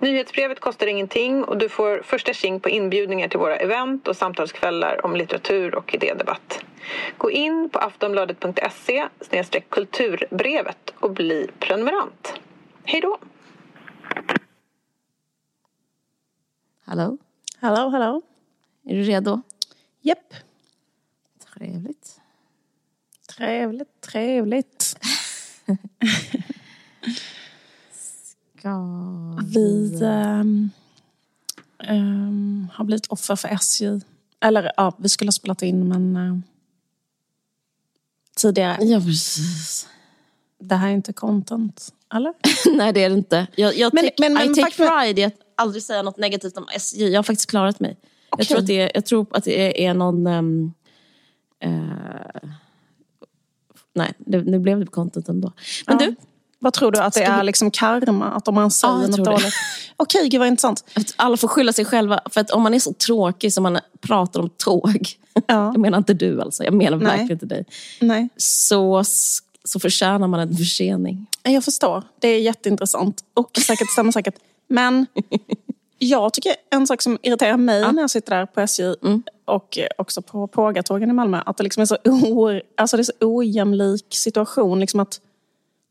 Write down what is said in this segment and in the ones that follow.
Nyhetsbrevet kostar ingenting och du får första tjing på inbjudningar till våra event och samtalskvällar om litteratur och idédebatt. Gå in på aftonbladet.se kulturbrevet och bli prenumerant. Hej då! Hallå? Hallå, hallå. Är du redo? Japp. Trevligt. Trevligt, trevligt. Ska Vi ehm, ehm, har blivit offer för SJ. Eller ja, vi skulle ha spelat in men eh, tidigare. Ja, precis. Det här är inte content, eller? Nej, det är det inte. Jag, jag Men- take, men- men I take faktum- pride i att aldrig säga något negativt om SJ. Jag har faktiskt klarat mig. Jag, Okej. tror att det är, jag tror att det är någon... ehm, eh, nej, det, nu blev det content ändå. Men Ja. du, Vad tror du? Att det är liksom karma? Att om man säger Ja, något dåligt? Okej, gud vad intressant. att alla får skylla sig själva. För att om man är så tråkig som man pratar om tåg. Ja. Jag menar inte du alltså, jag menar Nej. verkligen inte dig. Nej, Så, så förtjänar man en försening. jag förstår. Det är jätteintressant. Och säkert stämmer säkert. Men jag tycker en sak som irriterar mig när jag sitter där på SJ och också på Pågatågen i Malmö, att det liksom är så, o, alltså det är så ojämlik situation. Liksom att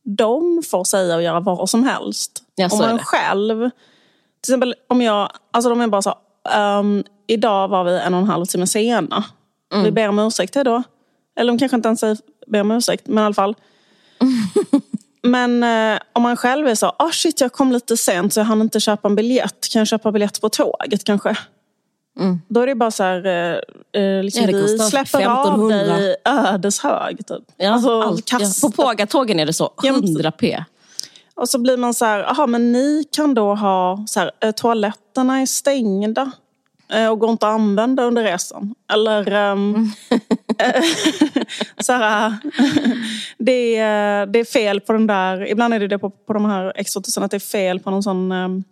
de får säga och göra vad som helst. Ja, är man själv, till exempel om jag, alltså de är bara så, ehm, idag var vi en och en halv timme sena. Mm. Vi ber om ursäkt då. Eller de kanske inte ens säger ber om ursäkt, men i alla fall. Men eh, om man själv är så, ah shit jag kom lite sent så jag hann inte köpa en biljett. Kan jag köpa biljett på tåget kanske? Då är det bara så här, eh, eh, liksom. Ja, vi släpper av 1500. dig Ödeshög. Typ. Ja, alltså, allt, ja. På pågatågen är det så, Ja, men- 100 p. Och så blir man så här, aha men ni kan då ha, så här, eh, toaletterna är stängda eh, och går inte att använda under resan. Eller eh, så här, det, är, det är fel på den där, ibland är det det på, på de här exotusen att det är fel på någon sån ehm,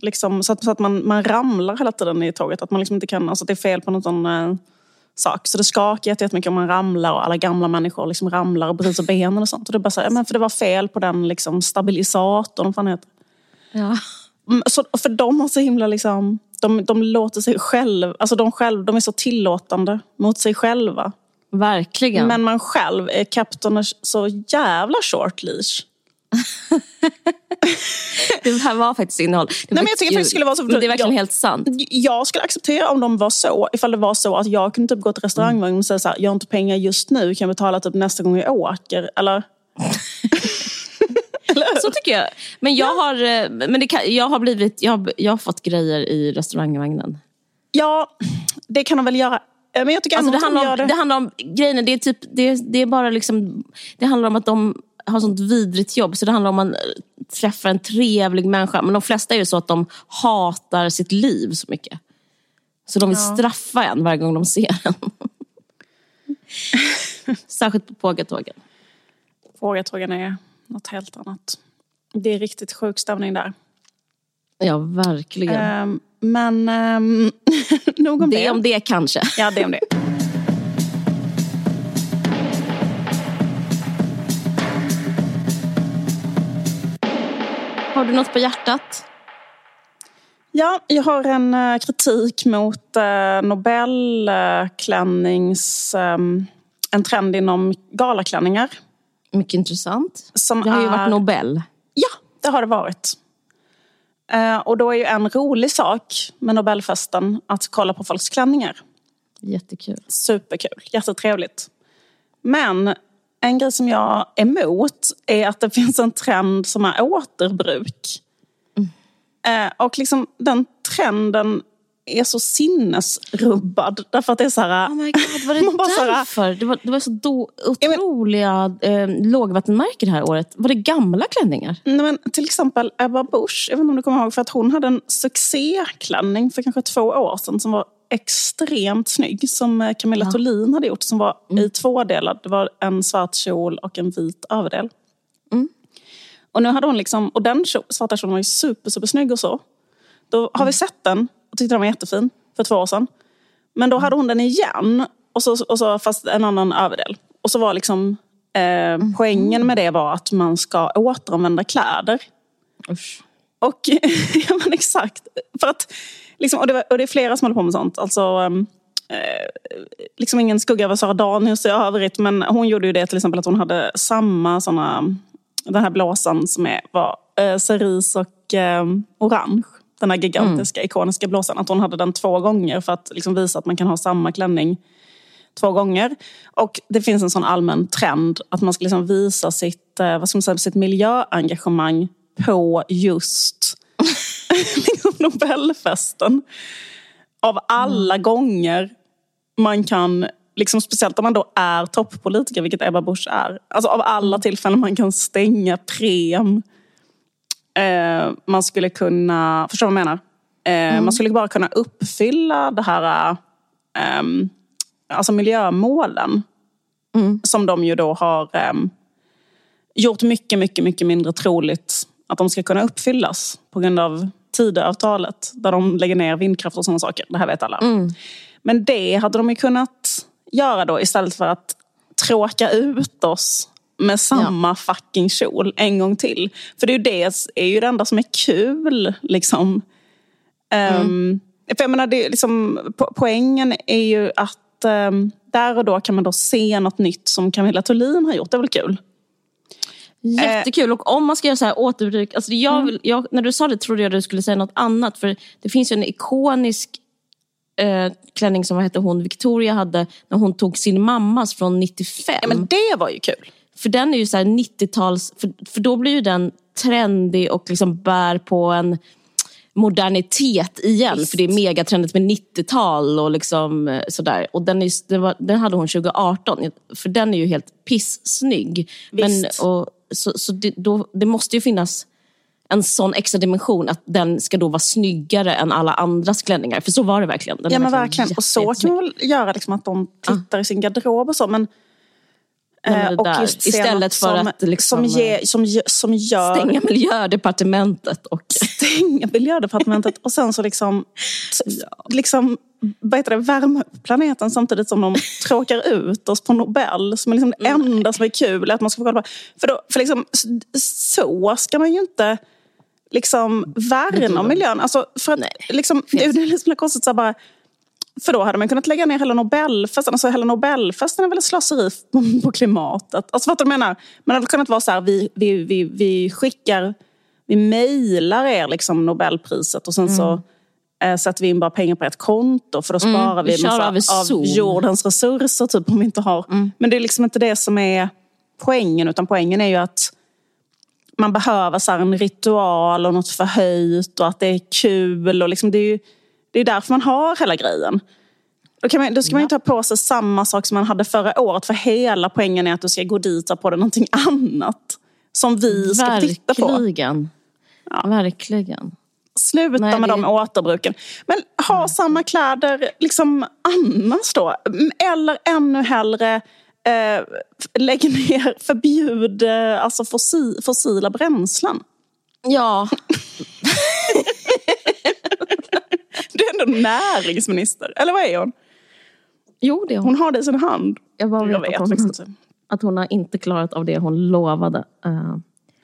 Liksom, så att, så att man, man ramlar hela tiden i tåget. Att man liksom inte kan, alltså att det är fel på någon sån eh, sak. Så det skakar jätte- jättemycket om man ramlar och alla gamla människor liksom ramlar och bryter benen och sånt. Och det bara så här, ja, men för det var fel på den liksom, stabilisatorn, vad fan heter. Ja. Mm, Så, för de har så himla liksom, de, de låter sig själv, alltså de själv, de är så tillåtande mot sig själva. Verkligen. Men man själv är captain så jävla short leash. det här var faktiskt innehåll. Det men var jag tycker faktiskt skulle vara så- Men det är verkligen jag- helt sant. Jag skulle acceptera om de var så, ifall det var så att jag kunde typ gå till restaurangvagnen och säga så här, jag har inte pengar just nu, kan jag betala typ nästa gång jag åker? Eller? Så tycker jag. Men jag har, eh, men det kan, jag har, blivit, jag har, jag har fått grejer i restaurangvagnen. Ja, det kan de väl göra. Eh, Men jag tycker Alltså det, handlar om, det. det handlar om grejen, det är, typ, det, det är bara liksom, det handlar om att de har sånt vidrigt jobb. Så det handlar om att man eh, träffar en trevlig människa. Men de flesta är ju så att de hatar sitt liv så mycket. Så de vill straffa en varje gång de ser en. Särskilt på Pågatågen. Frågetågen är något helt annat. Det är riktigt sjuk stämning där. Ja, verkligen. Ehm, men um, nog om det. det om det kanske. Ja, det om det. Har du något på hjärtat? Ja, jag har en eh, kritik mot uh, Nobelklännings... ehm, en trend inom galaklänningar. Mycket intressant. Som Det har ju är... varit Nobel. Ja, det har det varit. Eh, och då är ju en rolig sak med Nobelfesten att kolla på folks klänningar. Jättekul. Superkul, jättetrevligt. Men en grej som jag är emot är att det finns en trend som är återbruk. Eh, och liksom den trenden är så sinnesrubbad. Därför att det är så här... Oh my God, var det Man bara så här- därför? Det var, det var så do, men- otroliga eh, lågvattenmärken det här året. Var det gamla klänningar? Nej, men till exempel Ebba Busch, jag vet inte om du kommer ihåg, för att hon hade en succéklänning för kanske två år sedan som var extremt snygg. Som eh, Camilla Ja. Thulin hade gjort, som var i två delar. Det var en svart kjol och en vit överdel. Och nu hade hon liksom, och den kjol, svarta kjolen var ju super, super snygg och så. Då har vi sett den och tyckte den var jättefin för två år sedan. Men då hade hon den igen, och så, och så, fast en annan överdel. Och så var liksom eh, poängen med det var att man ska återanvända kläder. Usch. Och ja men exakt. För att, liksom, och, det var, och det är flera som håller på med sånt. Alltså, ehm, eh, liksom ingen skugga över Sara Danius i övrigt. Men hon gjorde ju det till exempel att hon hade samma såna, den här blåsan som är, var eh, cerise och eh, orange. Den här gigantiska ikoniska blåsan. Att hon hade den två gånger för att liksom visa att man kan ha samma klänning två gånger. Och det finns en sån allmän trend att man ska liksom visa sitt, eh, vad ska man säga, sitt miljöengagemang på just liksom Nobelfesten. Av alla gånger man kan, liksom speciellt om man då är toppolitiker, vilket Ebba Busch är. Alltså av alla tillfällen man kan stänga Prem. Eh, man skulle kunna, förstår du vad jag menar? Eh, Man skulle bara kunna uppfylla det här ehm, alltså miljömålen. Som de ju då har ehm, gjort mycket, mycket, mycket mindre troligt att de ska kunna uppfyllas på grund av Tidöavtalet. Där de lägger ner vindkraft och sådana saker. Det här vet alla. Men det hade de ju kunnat göra då istället för att tråka ut oss med samma fucking kjol en gång till. För det är ju det, är ju det enda som är kul. Liksom. Ehm, för jag menar, det är liksom, po- poängen är ju att ehm, där och då kan man då se något nytt som Camilla Thulin har gjort. Det är väl kul? Jättekul. Och om man ska göra så här återbruk. Alltså jag Mm. vill, jag, när du sa det trodde jag du skulle säga något annat. För det finns ju en ikonisk eh, klänning som vad hette hon, Victoria hade när hon tog sin mammas från 95. Ja, men det var ju kul. För den är ju så här 90-tals... För, för då blir ju den trendig och liksom bär på en modernitet igen. För det är megatrendigt med 90-tal och liksom eh, sådär. Och den, är, den, var, den hade hon 2018. För den är ju helt pissnygg. Men, Visst. och, så så det, då, det måste ju finnas en sån extra dimension att den ska då vara snyggare än alla andras klänningar. För så var det verkligen. Den Ja men verkligen. Och så kan man väl göra liksom att de tittar i sin garderob och så. Men, Nej, men eh, det och där, just istället för som, att liksom, som, ge, som, ge- som gör... Stänga miljödepartementet och... stänga miljödepartementet och sen så liksom, t- liksom vad heter det, värma upp planeten samtidigt som de tråkar ut oss på Nobel. Som är liksom det enda som är kul. Att man ska få kolla på. För, då, för liksom, så ska man ju inte liksom värna om miljön. Alltså, för att, Nej. liksom, det är liksom konstigt så bara, för då hade man kunnat lägga ner hela Nobelfesten. Alltså hela Nobelfesten är väl ett slöseri på, klimatet. Alltså du vad jag menar? Man hade kunnat vara så här, vi, vi, vi, vi skickar, vi mejlar er liksom Nobelpriset och sen så eh, sätter vi in bara pengar på ett konto för då sparar vi vi kör massa av Zoom. jordens resurser typ om vi inte har. Men det är liksom inte det som är poängen utan poängen är ju att man behöver så en ritual och något förhöjt och att det är kul. Och liksom det, är ju, det är därför man har hela grejen. Då, kan man, då ska man ju ta på sig samma sak som man hade förra året. För hela poängen är att du ska gå dit och på dig någonting annat. Som vi ska titta på. Verkligen. Verkligen. Sluta Nej, med det- de återbruken. Men ha samma kläder liksom annars då. Eller ännu hellre eh, lägg ner, förbjud eh, alltså fossi, fossila bränslen. Ja, ändå näringsminister. Eller vad är hon? jo det är hon. Hon har det i sin hand. Jag bara vet, Jag vet att, hon, inte. att hon har inte klarat av det hon lovade. Eh,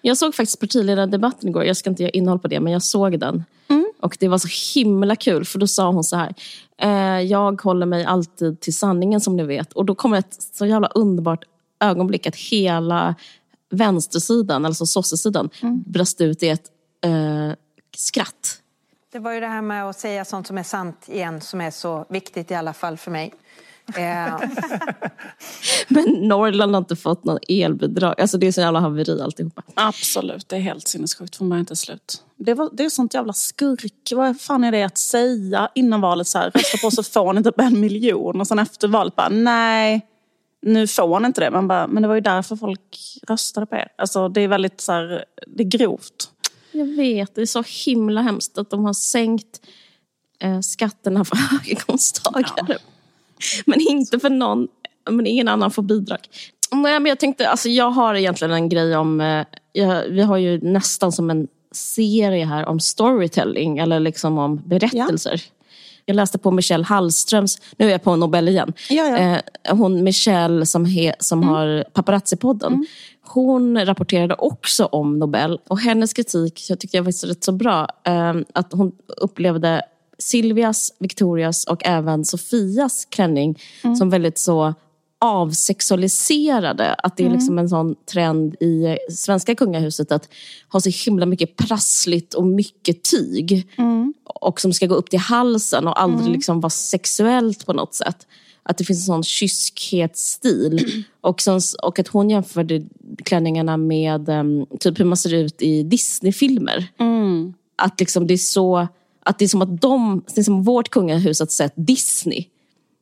jag såg faktiskt partiledardebatten igår. Jag ska inte göra innehåll på det, men jag såg den. Mm. Och det var så himla kul, för då sa hon så här. Eh, jag håller mig alltid till sanningen som ni vet. Och då kommer ett så jävla underbart ögonblick att hela vänstersidan, alltså sossesidan, Mm. brast ut i ett eh, skratt. Det var ju det här med att säga sånt som är sant igen som är så viktigt i alla fall för mig. Eh, Men Norrland har inte fått någon elbidrag. Alltså det är så jävla haveri alltihopa. Absolut, det är helt sinnessjukt från början till slut. Det, var, det är sånt jävla skurk. Vad fan är det att säga innan valet så här, rösta på så får ni typ en miljon och sen efter valet bara nej, nu får ni inte det. Man bara, men det var ju därför folk röstade på er. Alltså det är väldigt så här, det är grovt. Jag vet, det är så himla hemskt att de har sänkt eh, skatterna för höginkomsttagare. Men inte för någon, men ingen annan får bidrag. Nej, men jag tänkte, alltså jag har egentligen en grej om, eh, jag, vi har ju nästan som en serie här om storytelling eller liksom om berättelser. Jag läste på Michelle Hallströms, nu är jag på Nobel igen. Ja, ja. Eh, hon Michelle som, he, som har Paparazzi-podden. Hon rapporterade också om Nobel och hennes kritik, jag tyckte jag var rätt så bra, eh, att hon upplevde Silvias, Victorias och även Sofias klänning som väldigt så avsexualiserade. Att det är liksom en sån trend i svenska kungahuset att ha så himla mycket prassligt och mycket tyg. Och som ska gå upp till halsen och aldrig liksom vara sexuellt på något sätt. Att det finns en sån kyskhetsstil. Och, sen, och att hon jämförde klänningarna med um, typ hur man ser ut i Disneyfilmer. Att liksom det är så att det är som att de, det är som vårt kungahus har sett Disney.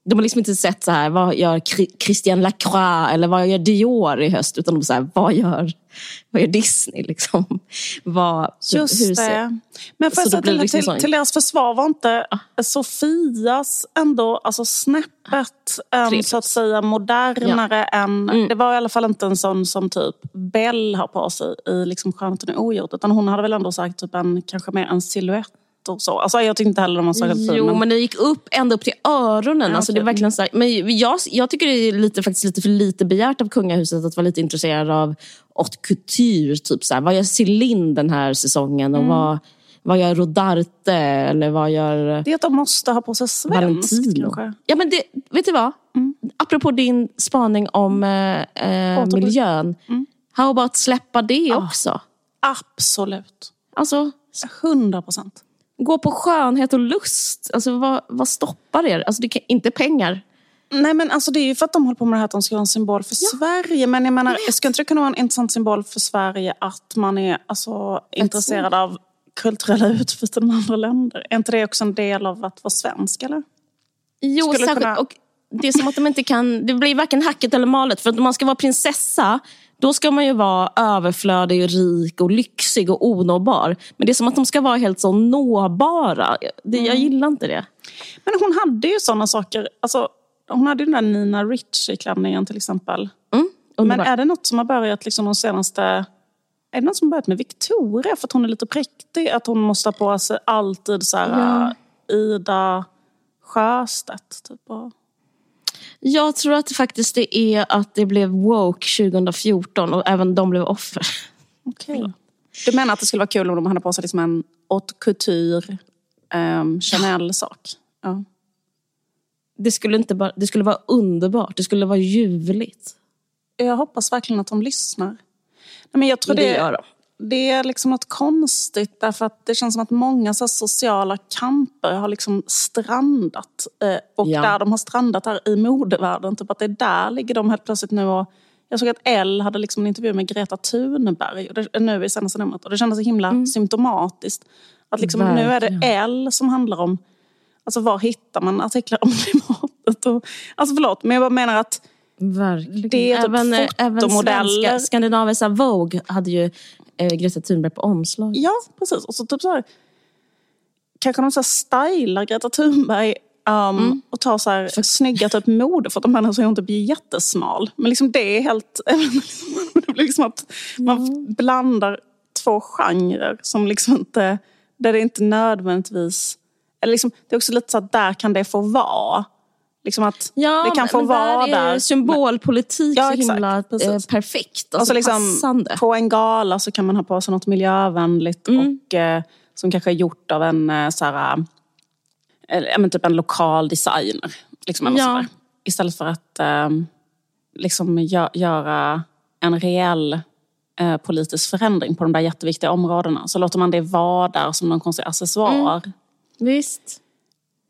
De har liksom inte sett så här, vad gör Chri- Christian Lacroix eller vad gör Dior i höst? Utan de så här, vad gör, vad gör Disney? Liksom? Vad, Just hur ser- det. Men får jag säga till, liksom till, till deras försvar var inte Sofias ändå alltså snäppet plus. så att säga modernare än... Mm. Det var i alla fall inte en sån som typ Bell har på sig i liksom Skönheten är ogjort. Utan hon hade väl ändå sagt typ en, kanske mer en silhuett och så. Alltså jag tyckte inte heller de var särskilt fin. Jo, men det gick upp ända upp till öronen. Ja, alltså, det är okej. verkligen så här, men jag, jag tycker det är lite, faktiskt lite för lite begärt av kungahuset att vara lite intresserad av haute couture. Typ så här, vad gör Céline den här säsongen? Mm. Och vad, vad gör Rodarte? Eller vad gör... Det är att de måste ha på sig kanske. Ja, men det, vet du vad? Apropå din spaning om eh, eh, miljön. How about släppa det också? Absolut. Alltså, Hundra procent. Gå på skönhet och lust. Alltså, vad, vad stoppar er? Alltså, det kan, inte pengar. Nej men alltså det är ju för att de håller på med det här att de ska vara en symbol för Sverige. Men jag menar, ska inte det kunna vara en intressant symbol för Sverige att man är alltså, intresserad av kulturella utbyten med andra länder? Är inte det också en del av att vara svensk eller? Jo, Skulle särskilt, kunna- och det är som att de inte kan... Det blir varken hacket eller malet. För att om man ska vara prinsessa, då ska man ju vara överflödig, rik och lyxig och onåbar. Men det är som att de ska vara helt så nåbara. Det, Jag gillar inte det. Men hon hade ju sådana saker. Alltså, hon hade ju den där Nina Ricci-klänningen till exempel. Men underbart. är det något som har börjat liksom de senaste... Är det något som har börjat med Victoria för att hon är lite präktig? Att hon måste ha på sig alltid så här äh, Ida Sjöstedt. Typ. Jag tror att det faktiskt det är att det blev woke 2014 och även de blev offer. Okej. Du menar att det skulle vara kul om de hade på sig liksom en haute couture um, Chanel-sak? Ja. Det skulle, inte bara, det skulle vara underbart. Det skulle vara ljuvligt. Jag hoppas verkligen att de lyssnar. Nej, men jag tror Det det, gör de. Det är liksom något konstigt därför att det känns som att många så sociala kamper har liksom strandat. Eh, och Ja. där de har strandat här i modevärlden, typ att det är där ligger de helt plötsligt nu och jag såg att Elle hade liksom en intervju med Greta Thunberg nu i senaste numret och det kändes så himla symptomatiskt. Att liksom, nu är det Mm. Elle som handlar om, alltså var hittar man artiklar om klimatet? Och, alltså förlåt, men jag bara menar att Verkligen. Det är typ även, eh, även svenska, skandinaviska Vogue hade ju eh, Greta Thunberg på omslag. Ja, precis. Och så typ så här, kanske de så här stylar Greta Thunberg um, och tar så här snygga typ mode för att de annars är hon typ jättesmal. Men liksom det är helt... det blir liksom att man blandar två genrer som liksom inte... Där det inte nödvändigtvis... Eller liksom, det är också lite så att där kan det få vara. Liksom att Ja, det kan få men vara där. är där. symbolpolitik Ja, så himla eh, Precis. perfekt. Och Alltså, så liksom, passande. på en gala så kan man ha på sig något miljövänligt och eh, som kanske är gjort av en eh, så här, eh, typ en lokal designer. Liksom, Ja. Istället för att eh, liksom gö- göra en reell eh, politisk förändring på de där jätteviktiga områdena. Så låter man det vara där som någon konstig accessoar. Visst.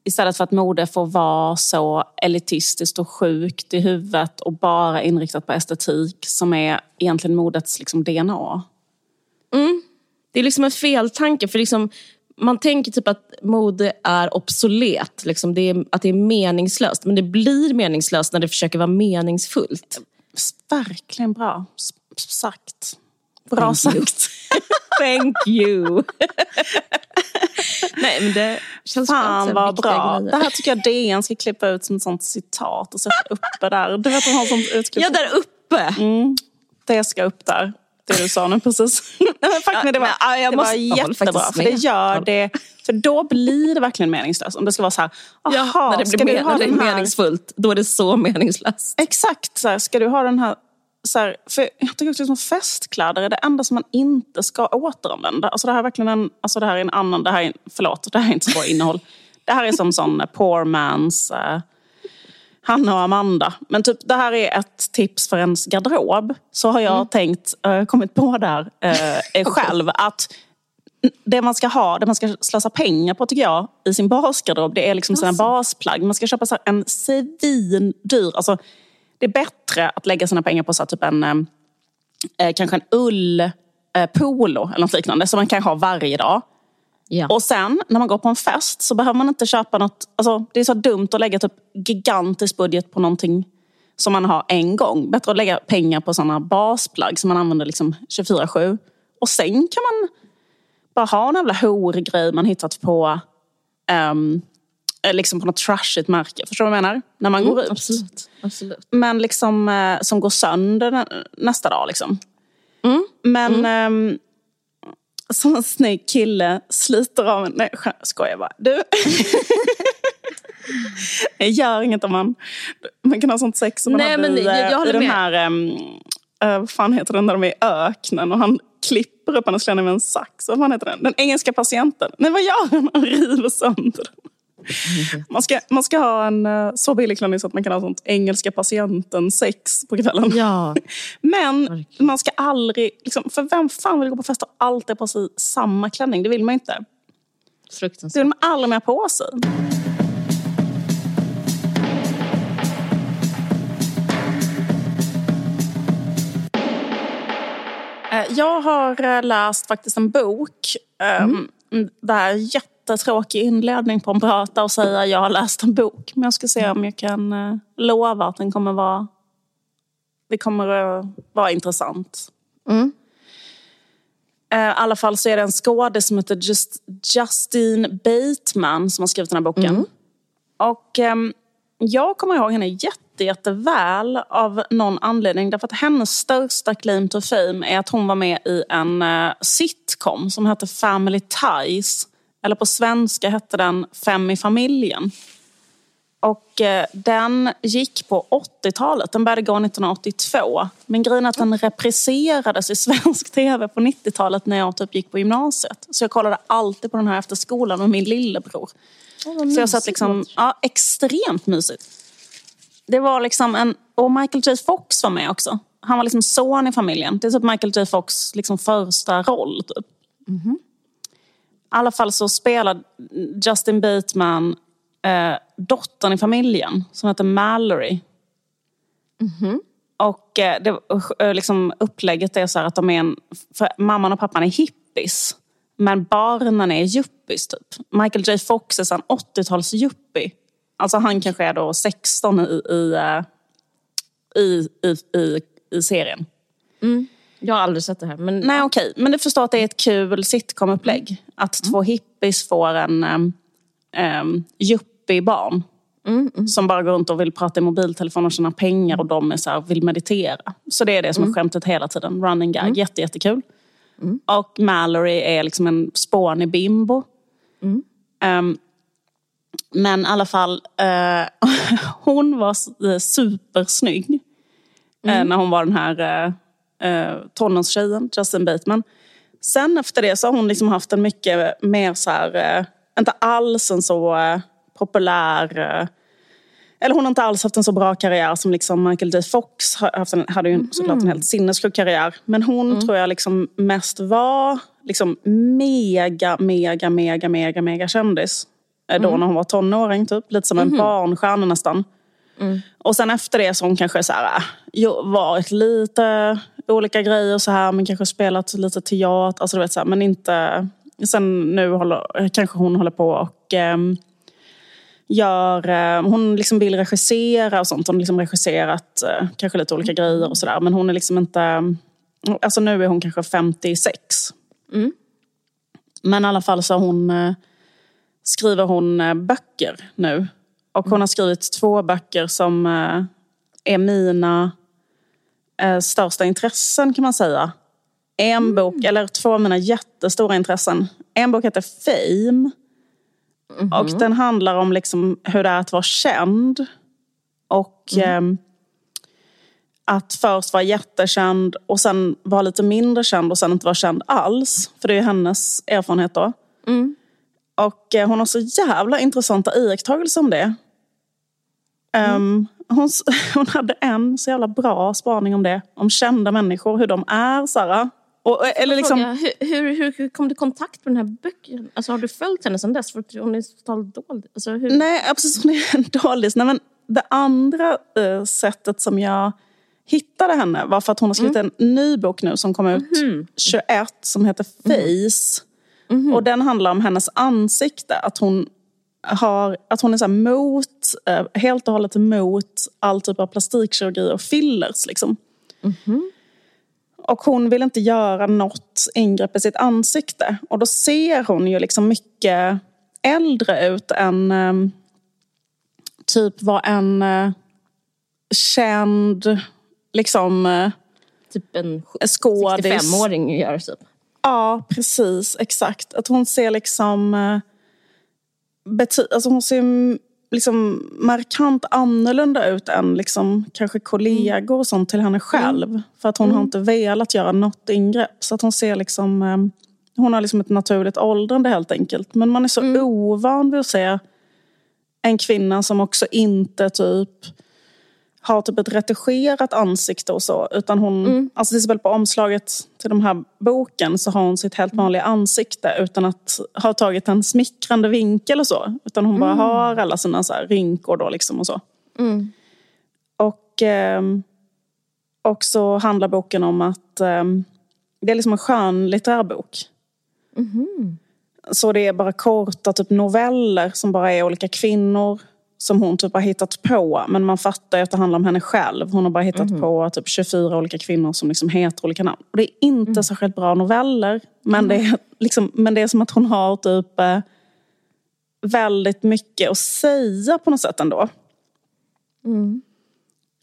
Istället för att mode får vara så elitistiskt och sjukt i huvudet och bara inriktat på estetik som är egentligen modets liksom DNA. Det är liksom en feltanke. För liksom, man tänker typ att mode är obsolet. Liksom det är, att det är meningslöst. Men det blir meningslöst när det försöker vara meningsfullt. Verkligen bra sagt. Bra Thank sagt. Thank you. Nej, men det känns Fan skönt, vad bra. grejer. Det här tycker jag DN ska klippa ut som ett sånt citat och sätta uppe där. Du vet de har sånt utklipp. Ja, där uppe. Mm, det ska upp där. Det du sa nu precis. faktiskt, det var, Ja, jag det måste- var jättebra. För det gör det. För då blir det verkligen meningslöst. Om det ska vara så här, Ja, när det blir men- när det är meningsfullt, då är det så meningslöst. Exakt, så här, ska du ha den här... Så här, för jag tycker också som festkläder är det enda som man inte ska återanvända. Alltså det här är verkligen en, alltså det här är en annan, det här är, förlåt, det här är inte så bra innehåll. Det här är som sån eh, poor man's eh, Hanna och Amanda. Men typ, det här är ett tips för ens garderob. Så har jag tänkt, eh, kommit på där eh, själv, att det man ska ha, det man ska slösa pengar på tycker jag i sin basgarderob, det är liksom sina basplagg. Man ska köpa så en svindyr, alltså det är bättre att lägga sina pengar på så typ en, eh, eh, kanske en ull eh, eller något liknande som man kan ha varje dag. Ja. Och sen när man går på en fest så behöver man inte köpa något, alltså det är så dumt att lägga typ gigantisk budget på någonting som man har en gång. Bättre att lägga pengar på sådana basplagg som man använder liksom 24-7. Och sen kan man bara ha en jävla horgrej man hittat på eh, liksom på något trashigt märke. Förstår du vad jag menar? När man går ut. Absolut. Absolut. Men liksom eh, som går sönder nä- nästa dag. Liksom. Mm. Men ehm, som en snygg kille sliter av en... Nej, skojar bara. Du. Det gör inget om man... Man kan ha sånt sex som man Nej, hade men i, jag- jag eh, i den här... Um, vad fan heter den där de är i öknen och han klipper upp hennes klänning med en sax. Vad fan heter den? Den engelska patienten. Nej, vad gör han? Han river sönder den. Man ska, man ska ha en eh, så billig klänning så att man kan ha sånt engelska patienten sex på kvällen. Ja. Men man ska aldrig... Liksom, för vem fan vill gå på fest och alltid på sig samma klänning? Det vill man inte. Det Fruktansvärt. vill man aldrig mer på sig. Eh, Jag har eh, läst faktiskt en bok. Mm. Det här är en jättetråkig inledning på en prata och säga jag har läst en bok. Men jag ska se om jag kan eh, lova att den kommer vara... Det kommer att vara intressant. Mm. Eh, I alla fall så är det en skådis som heter Just, Justine Bateman som har skrivit den här boken. Och ehm, jag kommer ihåg henne jätte, jätteväl av någon anledning. Därför att hennes största claim to fame är att hon var med i en eh, sitcom som hette Family Ties. Eller på svenska hette den Fem i familjen. Och eh, den gick på 80-talet. Den började gå 1982. Men grejen är att den repriserades i svensk tv på 90-talet när jag typ gick på gymnasiet. Så jag kollade alltid på den här efter skolan med min lillebror. Så jag satt liksom, ja, extremt mysigt. Det var liksom en, och Michael J Fox var med också. Han var liksom son i familjen. Det är typ Michael J Fox liksom första roll. Typ. I alla fall så spelade Justin Bateman eh, dottern i familjen som heter Mallory. Och eh, det, eh, liksom, upplägget är så att de är en, för mamman och pappan är hippies. Men barnen är yuppies typ. Michael J Fox är en 80-tals yuppie. Alltså han kanske är då 16 i, i, eh, i, i, i, i serien. Jag har aldrig sett det här. Men Nej okej, men du förstår att det är ett kul sitcom-upplägg. Att två hippies får en um, um, yuppie-barn. Som bara går runt och vill prata i mobiltelefon och tjäna pengar och de är så här, vill meditera. Så det är det som är skämtet hela tiden. Running gag, jätte, jättekul. Och Mallory är liksom en spånig bimbo. Um, men i alla fall, eh, hon var eh, supersnygg. eh, när hon var den här eh, eh, tonårstjejen, Justin Bateman. Sen efter det så har hon liksom haft en mycket mer så här, eh, inte alls en så eh, populär eh, eller hon har inte alls haft en så bra karriär som liksom Michael J Fox haft en, hade ju såklart en helt sinnessjuk karriär. Men hon tror jag liksom mest var liksom mega, mega, mega, mega, mega kändis. eh, Då när hon var tonåring typ. Lite som en barnstjärna nästan. Och sen efter det så har hon kanske så här, jo, varit lite olika grejer så här, men kanske spelat lite teater, alltså du vet så här, men inte... Sen nu håller, kanske hon håller på och ehm, gör, eh, hon liksom vill regissera och sånt. Hon har liksom regisserat eh, kanske lite olika grejer och sådär. Men hon är liksom inte, alltså nu är hon kanske 56. Men i alla fall så hon, eh, skriver hon eh, böcker nu. Och hon har skrivit två böcker som eh, är mina eh, största intressen kan man säga. En bok, eller två av mina jättestora intressen. En bok heter Fame. Och den handlar om liksom hur det är att vara känd. Och ehm, att först vara jättekänd och sen vara lite mindre känd och sen inte vara känd alls. För det är hennes erfarenhet då. Och eh, hon har så jävla intressanta iakttagelser om det. Ehm, hon, s- hon hade en så jävla bra spaning om det. Om kända människor, hur de är. Sara. Och, eh, eller liksom, Fråga, hur, hur, hur, kom du i kontakt med den här boken? Alltså, har du följt henne sedan dess? För hon är totalt dold. Alltså, hur? Nej, precis. Hon är en. Nej, men det andra eh, sättet som jag hittade henne var för att hon har skrivit en ny bok nu som kom ut 21 som heter Face. Och den handlar om hennes ansikte. Att hon, har, att hon är så mot, eh, helt och hållet emot all typ av plastikkirurgi och fillers. Liksom. Och hon vill inte göra något ingrepp i sitt ansikte. Och då ser hon ju liksom mycket äldre ut än ehm, typ vad en eh, känd liksom eh, Typ en skådis. 65-åring gör. Typ. Ja, precis. Exakt. Att hon ser liksom... eh, Bety- alltså hon ser mm, liksom markant annorlunda ut än liksom kanske kollegor och sånt till henne själv. För att hon har inte velat göra något ingrepp. Så att hon ser liksom... eh, Hon har liksom ett naturligt åldrande helt enkelt. Men man är så ovan vid att se en kvinna som också inte typ har typ ett retuscherat ansikte och så. Utan hon, alltså till exempel på omslaget till den här boken så har hon sitt helt vanliga ansikte utan att ha tagit en smickrande vinkel och så. Utan hon bara har alla sina så här rynkor då liksom och så. Och, ehm, och så handlar boken om att ehm, det är liksom en skönlitterär bok. Så det är bara korta typ noveller som bara är olika kvinnor som hon typ har hittat på. Men man fattar ju att det handlar om henne själv. Hon har bara hittat på typ 24 olika kvinnor som liksom heter olika namn. Och det är inte särskilt bra noveller. Men, det är liksom, men det är som att hon har typ eh, väldigt mycket att säga på något sätt ändå.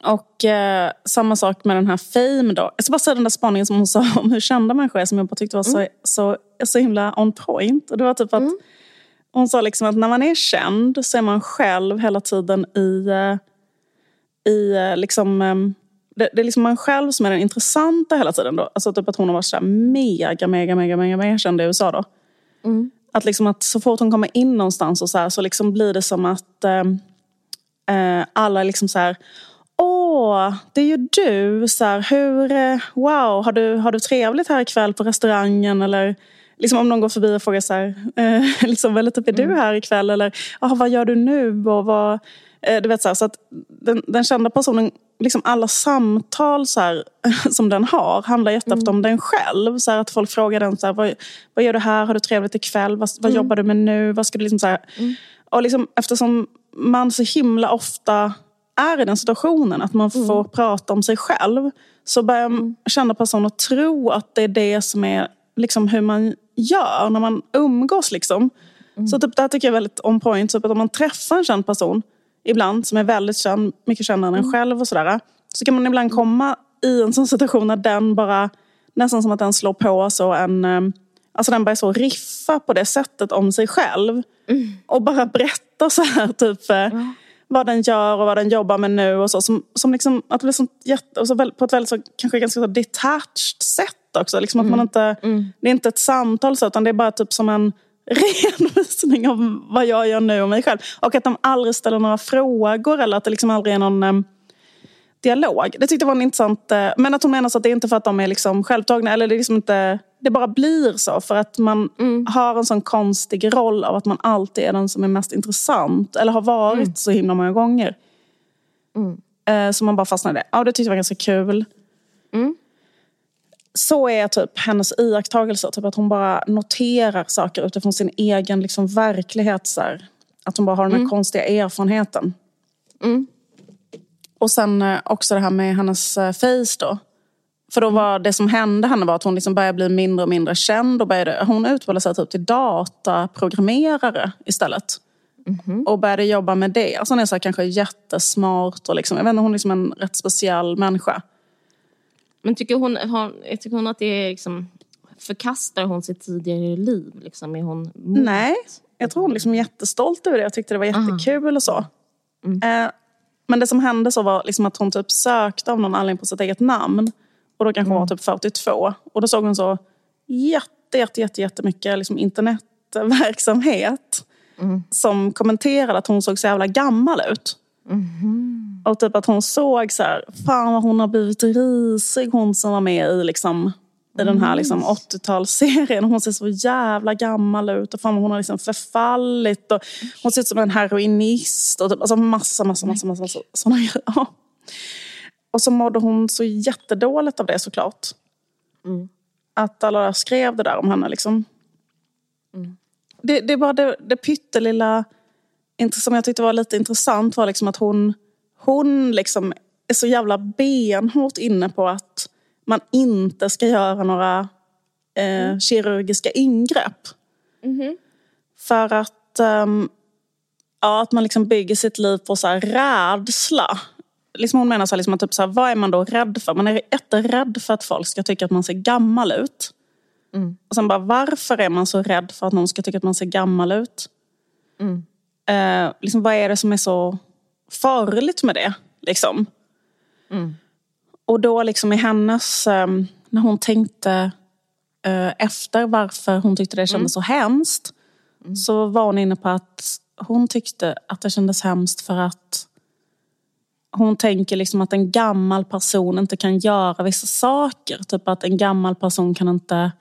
Och eh, samma sak med den här Fame då. Jag ska bara säga den där spaningen som hon sa om hur kända människor är som jag bara tyckte var så, så, så himla on point. Och det var typ att hon sa liksom att när man är känd så är man själv hela tiden i, eh, i eh, liksom, eh, det, det är liksom man själv som är den intressanta hela tiden då. Alltså typ att hon har varit så här mega, mega, mega, mega, mega känd i USA då. Att, liksom att så fort hon kommer in någonstans och så, här, så liksom blir det som att eh, eh, alla liksom så här Åh, det är ju du. Så här, hur, eh, wow, har du, har du trevligt här ikväll på restaurangen? Eller liksom om någon går förbi och frågar så här, eh, liksom, eller typ, är du här ikväll? Eller ah, vad gör du nu? Och vad, eh, du vet, så här, så att den, den kända personen, liksom alla samtal så här, som den har handlar jätteofta om den själv. Så här, att folk frågar den, så här, vad, vad gör du här? Har du trevligt ikväll? Vad, vad jobbar du med nu? Vad ska du liksom, så här, och liksom, eftersom man så himla ofta är i den situationen, att man får prata om sig själv, så börjar mm. kända personer tro att det är det som är liksom, hur man gör när man umgås. Liksom. Så typ, det här tycker jag är väldigt on point. Typ, att om man träffar en känd person ibland, som är väldigt känd, mycket kändare än en själv och sådär, så kan man ibland komma i en sån situation där den bara, nästan som att den slår på så en eh, Alltså den börjar så riffa på det sättet om sig själv. Och bara berätta så här typ eh, vad den gör och vad den jobbar med nu och så. Som, som liksom, att det blir sånt jätte, och så väl, på ett väldigt så, kanske ganska så detached sätt också. Liksom att man inte, Det är inte ett samtal så, utan det är bara typ som en redovisning av vad jag gör nu och mig själv. Och att de aldrig ställer några frågor eller att det liksom aldrig är någon eh, dialog. Det tyckte jag var en intressant... eh, Men att hon menar så att det är inte för att de är liksom självtagna. Eller det, är liksom inte, det bara blir så. För att man har en sån konstig roll av att man alltid är den som är mest intressant. Eller har varit så himla många gånger. Eh, Så man bara det. Ja, det tyckte jag var ganska kul. Så är typ hennes iakttagelser. Typ att hon bara noterar saker utifrån sin egen liksom, verklighet. Så här. Att hon bara har den här konstiga erfarenheten. Och sen eh, också det här med hennes eh, face då. För då var det som hände henne var att hon liksom började bli mindre och mindre känd. Och började, hon utbildade sig typ till dataprogrammerare istället. Och började jobba med det. Alltså hon är så här, kanske jättesmart och liksom, jag vet inte, hon är liksom en rätt speciell människa. Men tycker hon, har, tycker hon att det är liksom, förkastar hon sitt tidigare liv? Liksom? Är hon mot? Nej, jag tror hon liksom är jättestolt över det. Jag tyckte det var jättekul och så. Mm. Eh, men det som hände så var liksom att hon typ sökte av någon anledning på sitt eget namn. Och då kanske hon var Mm. typ 42. Och då såg hon så jätte, jätte, jätte, jättemycket liksom internetverksamhet. Mm. Som kommenterade att hon såg så jävla gammal ut. Mhm. Och typ att hon såg så här, fan vad hon har blivit risig hon som var med i liksom i den här liksom 80-talsserien. Hon ser så jävla gammal ut och fan hon har liksom förfallit. Och hon ser ut som en heroinist. Och typ, alltså massa, massa, massa, massa, massa sådana grejer. Ja. Och så mådde hon så jättedåligt av det såklart. Att alla skrev det där om henne. Liksom. Det, det är bara det, det pyttelilla som jag tyckte var lite intressant var liksom att hon, hon liksom är så jävla benhårt inne på att man inte ska göra några eh, kirurgiska ingrepp. För att, ehm, ja, att man liksom bygger sitt liv på så här rädsla. Liksom hon menar så här, liksom att typ så här, vad är man då rädd för? Man är jätterädd för att folk ska tycka att man ser gammal ut. Och sen bara, varför är man så rädd för att någon ska tycka att man ser gammal ut? Eh, liksom, vad är det som är så farligt med det? Liksom? Och då liksom i hennes, ehm, när hon tänkte eh, efter varför hon tyckte det kändes så hemskt. Så var hon inne på att hon tyckte att det kändes hemskt för att hon tänker liksom att en gammal person inte kan göra vissa saker. Typ att en gammal person kan inte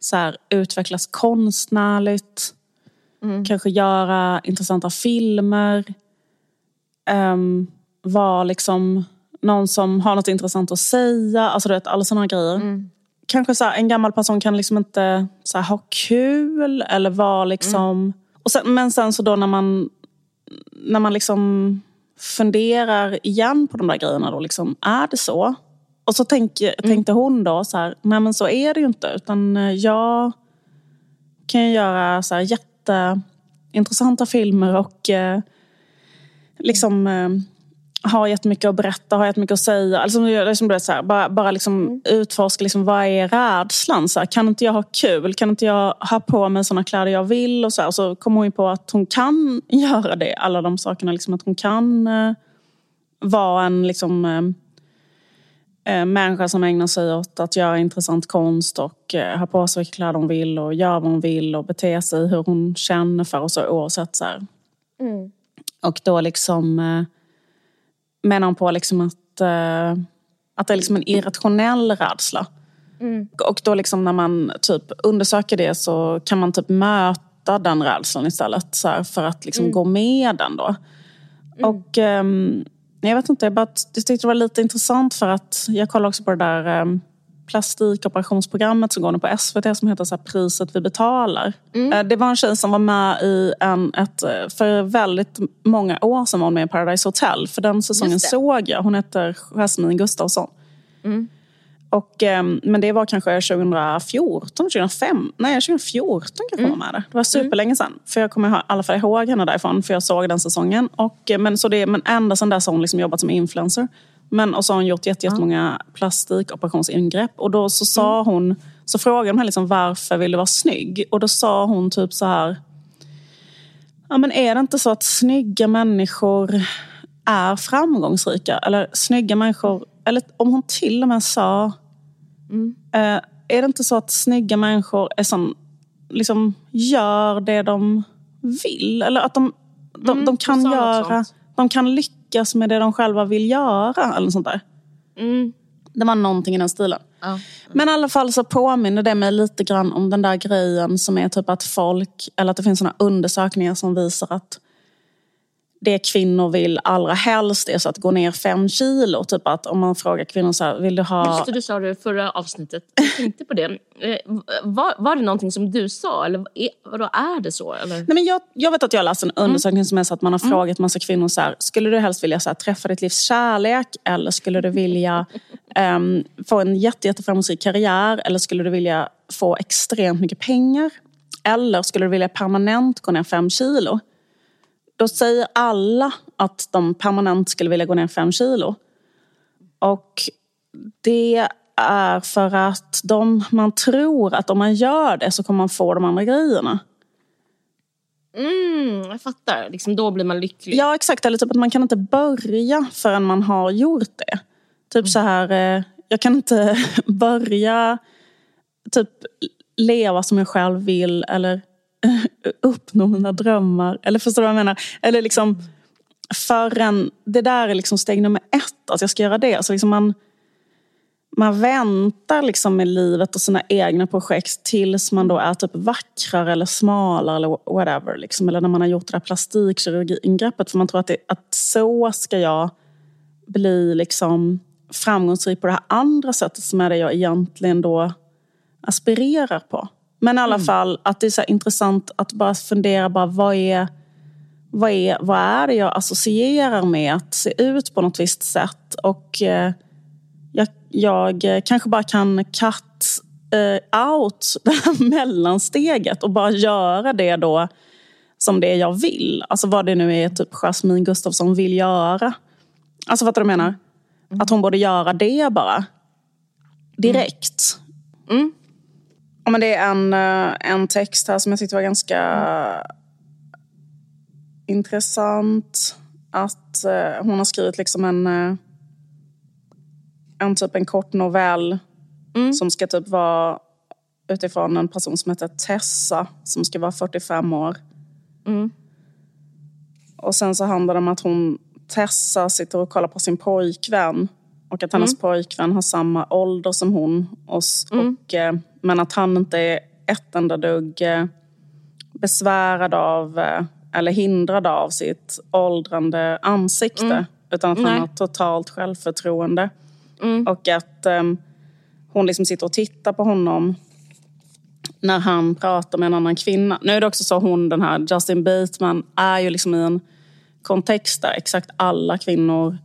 så här, utvecklas konstnärligt. Kanske göra intressanta filmer. Um, vara liksom någon som har något intressant att säga. Alltså du vet, alla sådana grejer. Kanske så här, en gammal person kan liksom inte så här, ha kul eller vara liksom... Och sen, men sen så då när man, när man liksom funderar igen på de där grejerna då, liksom, är det så? Och så tänk, tänkte hon då så här, nej men så är det ju inte. Utan eh, jag kan ju göra så här jätteintressanta filmer och eh, liksom eh, ha jättemycket att berätta, ha jättemycket att säga. Alltså, liksom, så här, bara bara liksom utforska liksom, vad är rädslan. Så här, kan inte jag ha kul? Kan inte jag ha på mig såna kläder jag vill? Och så, här, och så kommer hon ju på att hon kan göra det. Alla de sakerna. Liksom, att hon kan eh, vara en liksom, eh, människa som ägnar sig åt att göra intressant konst och eh, ha på sig vilka kläder hon vill och göra vad hon vill och bete sig hur hon känner för och så oavsett. Så här. Och då liksom eh, menar hon på liksom att, eh, att det är liksom en irrationell rädsla. Och då liksom när man typ undersöker det så kan man typ möta den rädslan istället. Så här, för att liksom gå med den då. Och ehm, jag vet inte, jag, bara, tyckte det var lite intressant för att jag kollade också på det där um, plastikoperationsprogrammet som går nu på SVT som heter så Priset vi betalar. Eh, Det var en tjej som var med i en, ett, eh, för väldigt många år sedan var hon med i Paradise Hotel. För den säsongen såg jag. Hon heter Jasmine Gustafsson. Och, ehm, men det var kanske 2014, 2005, nej 2014 kanske hon var med där. Det var superlänge sedan. För jag kommer i alla fall ihåg henne därifrån, för jag såg den säsongen. Och, eh, men, så det, men ända sedan dess har hon liksom jobbat som influencer. Men, och så har hon gjort jätte- jättemånga plastikoperationsingrepp. Och då så sa hon, så frågade de henne liksom, varför vill du vara snygg? Och då sa hon typ så här, ja men är det inte så att snygga människor är framgångsrika? Eller snygga människor, eller om hon till och med sa Eh, är det inte så att snygga människor är som, liksom, gör det de vill? Eller att de, de, de kan göra, de kan lyckas med det de själva vill göra. Eller sånt där. Mm. Det var någonting i den stilen. Ja. Men i alla fall så påminner det mig lite grann om den där grejen som är typ att folk, eller att det finns såna undersökningar som visar att det kvinnor vill allra helst är så att gå ner fem kilo. Typ att om man frågar kvinnor så här, vill du ha... Just det, du sa det förra avsnittet. Jag tänkte på det. Eh, Var, var det någonting som du sa? Eller vadå, är det så? Eller? Nej, men jag, jag vet att jag läste en undersökning som är så att man har frågat massa kvinnor så här, skulle du helst vilja så här, träffa ditt livs kärlek eller skulle du vilja ehm, få en jätte, jätteframgångsrik karriär eller skulle du vilja få extremt mycket pengar eller skulle du vilja permanent gå ner fem kilo? Då säger alla att de permanent skulle vilja gå ner fem kilo. Och det är för att de, man tror att om man gör det så kommer man få de andra grejerna. Mm, jag fattar. Liksom, då blir man lycklig. Ja exakt, eller typ att man kan inte börja förrän man har gjort det. Typ så här, eh, jag kan inte börja typ leva som jag själv vill eller uppnå mina drömmar. Eller förstår du vad jag menar? Eller liksom förrän, det där är liksom steg nummer ett, att jag ska göra det. Så liksom man, man väntar liksom med livet och sina egna projekt tills man då är typ vackrare eller smalare eller whatever. Liksom. Eller när man har gjort det där plastikkirurgiingreppet. För man tror att, det, att så ska jag bli liksom framgångsrik på det här andra sättet som är det jag egentligen då aspirerar på. Men i alla mm. fall att det är så intressant att bara fundera bara vad är, vad, är, vad är det jag associerar med att se ut på något visst sätt. Och eh, jag, jag kanske bara kan cut eh, out det här mellansteget och bara göra det då som det jag vill. Alltså vad det nu är typ Jasmine Gustafsson vill göra. Alltså du vad jag menar? Mm. Att hon borde göra det bara. Direkt. Mm. Ja, men det är en, eh, en text här som jag tyckte var ganska mm. intressant. Att uh, hon har skrivit liksom en, uh, en typ en kort novell mm. som ska typ vara utifrån en person som heter Tessa som ska vara 45 år. Mm. Och sen så handlar det om att hon, Tessa, sitter och kollar på sin pojkvän och att hennes mm. pojkvän har samma ålder som hon. Och, mm. och eh, men att han inte är ett enda dugg eh, besvärad av eh, eller hindrad av sitt åldrande ansikte. Mm. Utan att Nej. han har totalt självförtroende. Mm. Och att um, hon liksom sitter och tittar på honom när han pratar med en annan kvinna. Nu är det också så hon, den här Justin Bateman, är ju liksom i en kontext där exakt alla kvinnor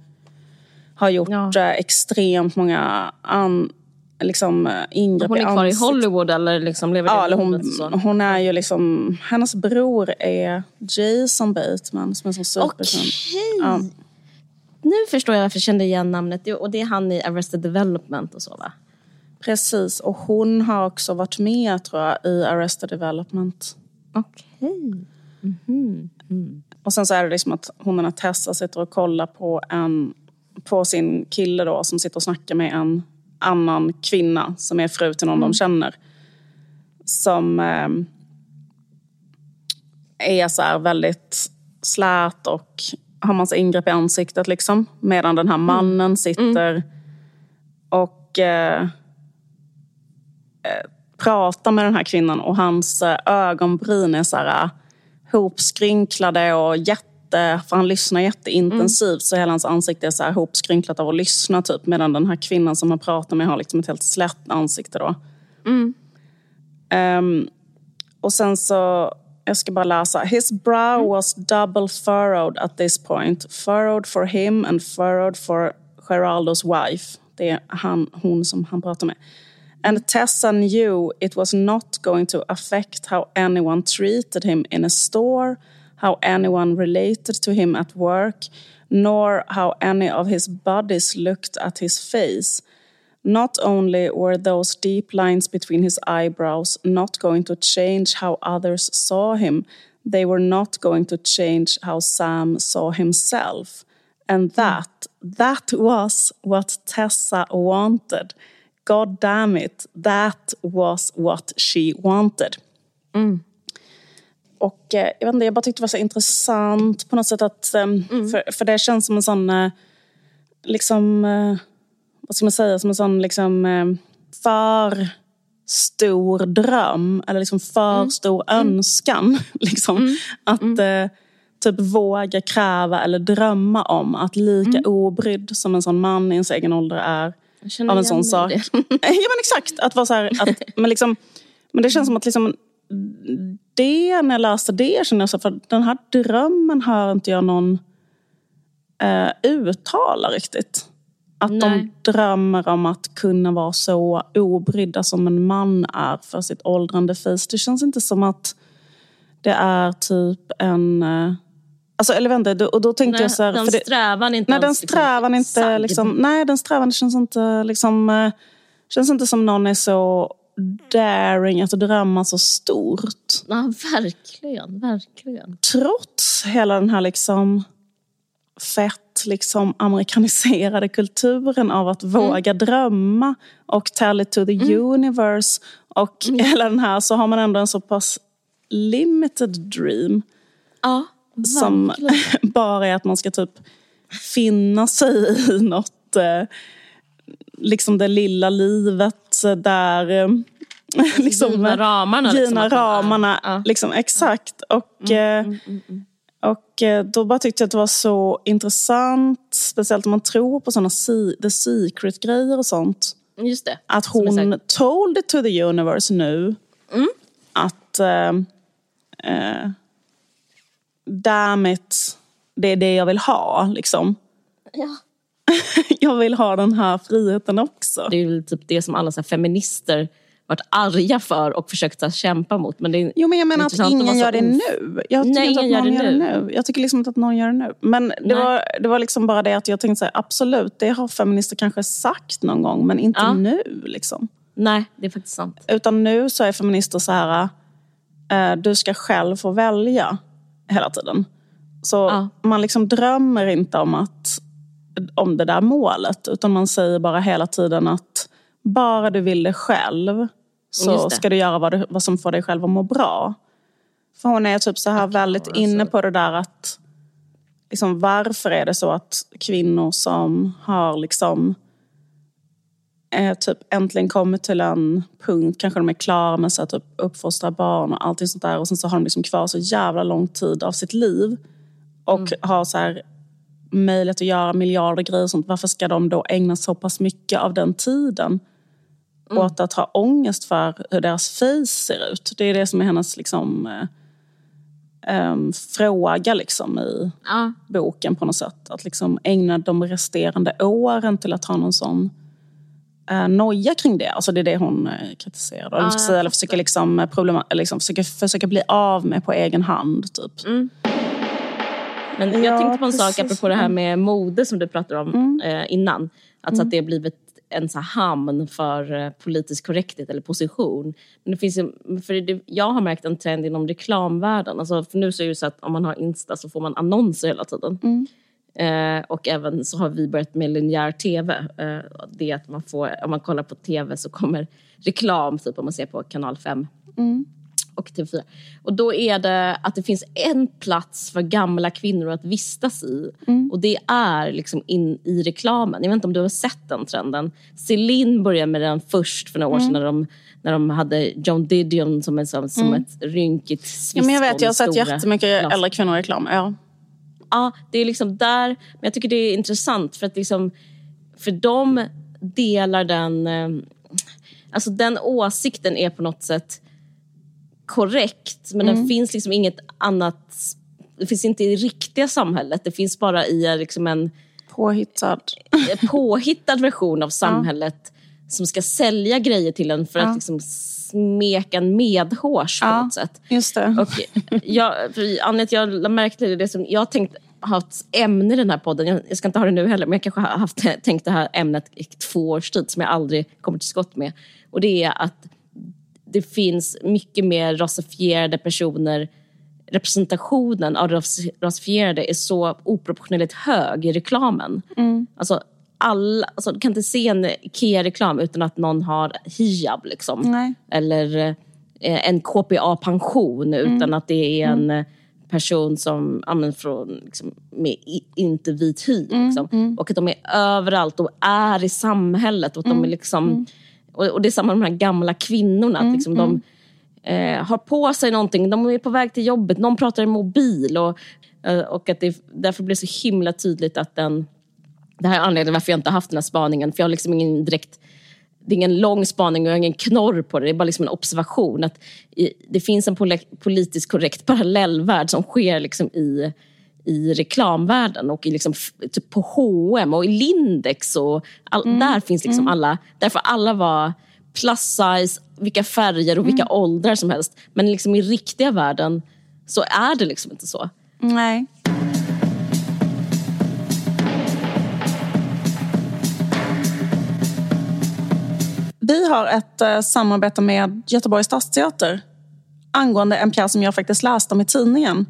har gjort ja. Eh, extremt många an, liksom, eh, ingrepp Hon är kvar i Hollywood eller liksom lever ja, eller hon, hon är ju liksom, hennes bror är Jason Bateman som är en superkänd. Okej! Ja. Nu förstår jag varför jag kände igen namnet. Och det är han i Arrested Development och så va? Precis, och hon har också varit med tror jag i Arrested Development. Okej. Okay. Mm -hmm. mm. Och sen så är det liksom att hon och Tessa sitter och kollar på en på sin kille då som sitter och snackar med en annan kvinna som är fru till någon mm. de känner. Som eh, är så här väldigt slät och har massa ingrepp i ansiktet liksom. Medan den här mm. mannen mm. sitter mm. och eh, eh, pratar med den här kvinnan och hans eh, ögonbryn är så här hopskrynklade och jätte jätte, för han lyssnar jätteintensivt mm. så hela hans ansikte är så här hopskrynklat av att lyssna typ. Medan den här kvinnan som han pratar med har liksom ett helt slätt ansikte då. Mm. Um, och sen så, jag ska bara läsa. His brow mm. was double furrowed at this point. Furrowed for him and furrowed for Geraldos wife. Det är han, hon som han pratar med. And Tessa knew it was not going to affect how anyone treated him in a store how anyone related to him at work, nor how any of his buddies looked at his face. Not only were those deep lines between his eyebrows not going to change how others saw him, they were not going to change how Sam saw himself. And that, that was what Tessa wanted. God damn it, that was what she wanted. Mm. Och eh, jag vet inte, jag bara tyckte det var så intressant på något sätt att, ehm, mm. för, för det känns som en sån, eh, liksom, eh, vad ska man säga, som en sån liksom för stor dröm eller liksom för mm. stor mm. önskan. Liksom, mm. Att mm. typ våga kräva eller drömma om att lika mm. obrydd som en sån man i ens egen ålder är av en sån sak. ja men exakt, att vara så här, att, men, liksom, men det känns som att liksom, det, när jag läste det, kände jag så för den här drömmen hör inte jag någon eh, uttala riktigt. Att Nej. de drömmer om att kunna vara så obrydda som en man är för sitt åldrande face. Det känns inte som att det är typ en, eh, Alltså, eller vänta, och då tänkte Nej, jag så här, den det- strävan inte Nej, den liksom, strävan inte liksom, nej, den strävan känns inte liksom, eh, känns inte som någon är så daring att drömma så stort. Ja, verkligen, verkligen. Trots hela den här liksom fett liksom amerikaniserade kulturen av att våga drömma och tell it to the universe. Och hela den här så har man ändå en så pass limited dream Ja, som bara är att man ska typ finna sig i något, eh, liksom det lilla livet där eh, liksom, givna ramarna, Givna liksom, ramarna, ja. liksom, exakt. Och, eh, och eh, då bara tyckte jag att det var så intressant, speciellt om man tror på såna si- the secret-grejer och sånt. Just det. Att hon told it to the universe nu. Att eh, eh, damn it, det är det jag vill ha. Liksom. Ja. Jag vill ha den här friheten också. Det är ju typ det som alla så feminister varit arga för och försökt här, kämpa mot. Men det är, Jo, men jag menar att ingen gör det nu. Jag tycker Nej, inte att någon gör gör det det nu. Jag tycker liksom inte att någon gör det nu. Men det, Nej. var, det var liksom bara det att jag tänkte så här, absolut, det har feminister kanske sagt någon gång, men inte Ja. nu. Liksom. Nej, det är faktiskt sant. Utan nu så är feminister så här, eh, du ska själv få välja hela tiden. Så Ja. man liksom drömmer inte om, att, om det där målet, utan man säger bara hela tiden att bara du vill det själv så det. ska du göra vad, du, vad som får dig själv att må bra. För hon är typ så här väldigt inne på det där att liksom, varför är det så att kvinnor som har liksom eh, typ äntligen kommit till en punkt, kanske de är klara med att typ uppfostra barn och allting sånt där och sen så har de liksom kvar så jävla lång tid av sitt liv och har så här möjlighet att göra miljarder grejer och sånt. Varför ska de då ägna så pass mycket av den tiden åt att ha ångest för hur deras face ser ut? Det är det som är hennes liksom, eh, em, fråga liksom i Ja. boken på något sätt. Att liksom ägna de resterande åren till att ha någon sån eh, noja kring det. Alltså det är det hon eh, kritiserar. Ja, säga, eller försöker, liksom, liksom, försöker, försöka bli av med på egen hand. Typ. Men jag Ja, tänkte på en sak precis. Mm. apropå det här med mode som du pratade om eh, innan. Alltså att det har blivit en så hamn för eh, politisk korrekthet eller position. Men det finns ju, för det, jag har märkt en trend inom reklamvärlden. Alltså för nu så är det så att om man har Insta så får man annonser hela tiden. Mm. Eh, och även så har vi börjat med linjär tv. Eh, det att man får, om man kollar på tv så kommer reklam, typ om man ser på kanal 5 och TV4. Och då är det att det finns en plats för gamla kvinnor att vistas i. Och det är liksom in i reklamen. Jag vet inte om du har sett den trenden. Celine började med den först för några år sedan när de, när de hade John Didion som, en, som, som ett rynkigt Ja, men jag vet, sviskon jag har sett jättemycket glas. äldre kvinnor i reklam. Ja. Ja, det är liksom där. Men jag tycker det är intressant för att liksom, för de delar den, eh, alltså den åsikten är på något sätt korrekt men Mm. det finns liksom inget annat, det finns inte i det riktiga samhället. Det finns bara i liksom en Påhittad. eh, påhittad version av samhället som ska sälja grejer till en för att liksom smeka en medhårs på Ja. något sätt. Just det. Och jag, för Anette, jag lade märke till det som jag tänkt ha ett ämne i den här podden. Jag, jag ska inte ha det nu heller, men jag kanske har haft, tänkt det här ämnet i två års tid som jag aldrig kommer till skott med. Och det är att det finns mycket mer rasifierade personer representationen av ras- rasifierade är så oproportionerligt hög i reklamen. Alltså, alla, alltså, du kan inte se en IKEA-reklam utan att någon har hijab. Liksom. Nej. Eller eh, en KPA-pension utan att det är en eh, person som ja, men från, liksom, med inte vit hy. Liksom. Och att de är överallt och är i samhället. Och, att de är liksom, och, och det är samma med de här gamla kvinnorna. Att liksom, de eh, har på sig någonting, de är på väg till jobbet, någon pratar i mobil. Och, eh, och att det därför blir så himla tydligt att den... Det här är anledningen varför jag inte har haft den här spaningen. För jag har liksom ingen direkt det är ingen lång spaning och jag har ingen knorr på det. Det är bara liksom en observation. att Det finns en poli- politiskt korrekt parallellvärld som sker liksom i, i reklamvärlden och i liksom, typ på H&M och i Lindex. Och all, mm. Där finns liksom mm. alla, därför alla vara plus size, vilka färger och vilka mm. åldrar som helst. Men liksom i riktiga världen så är det liksom inte så. Nej. Vi har ett eh, samarbete med Göteborgs stadsteater angående en pjäs som jag faktiskt läste om i tidningen.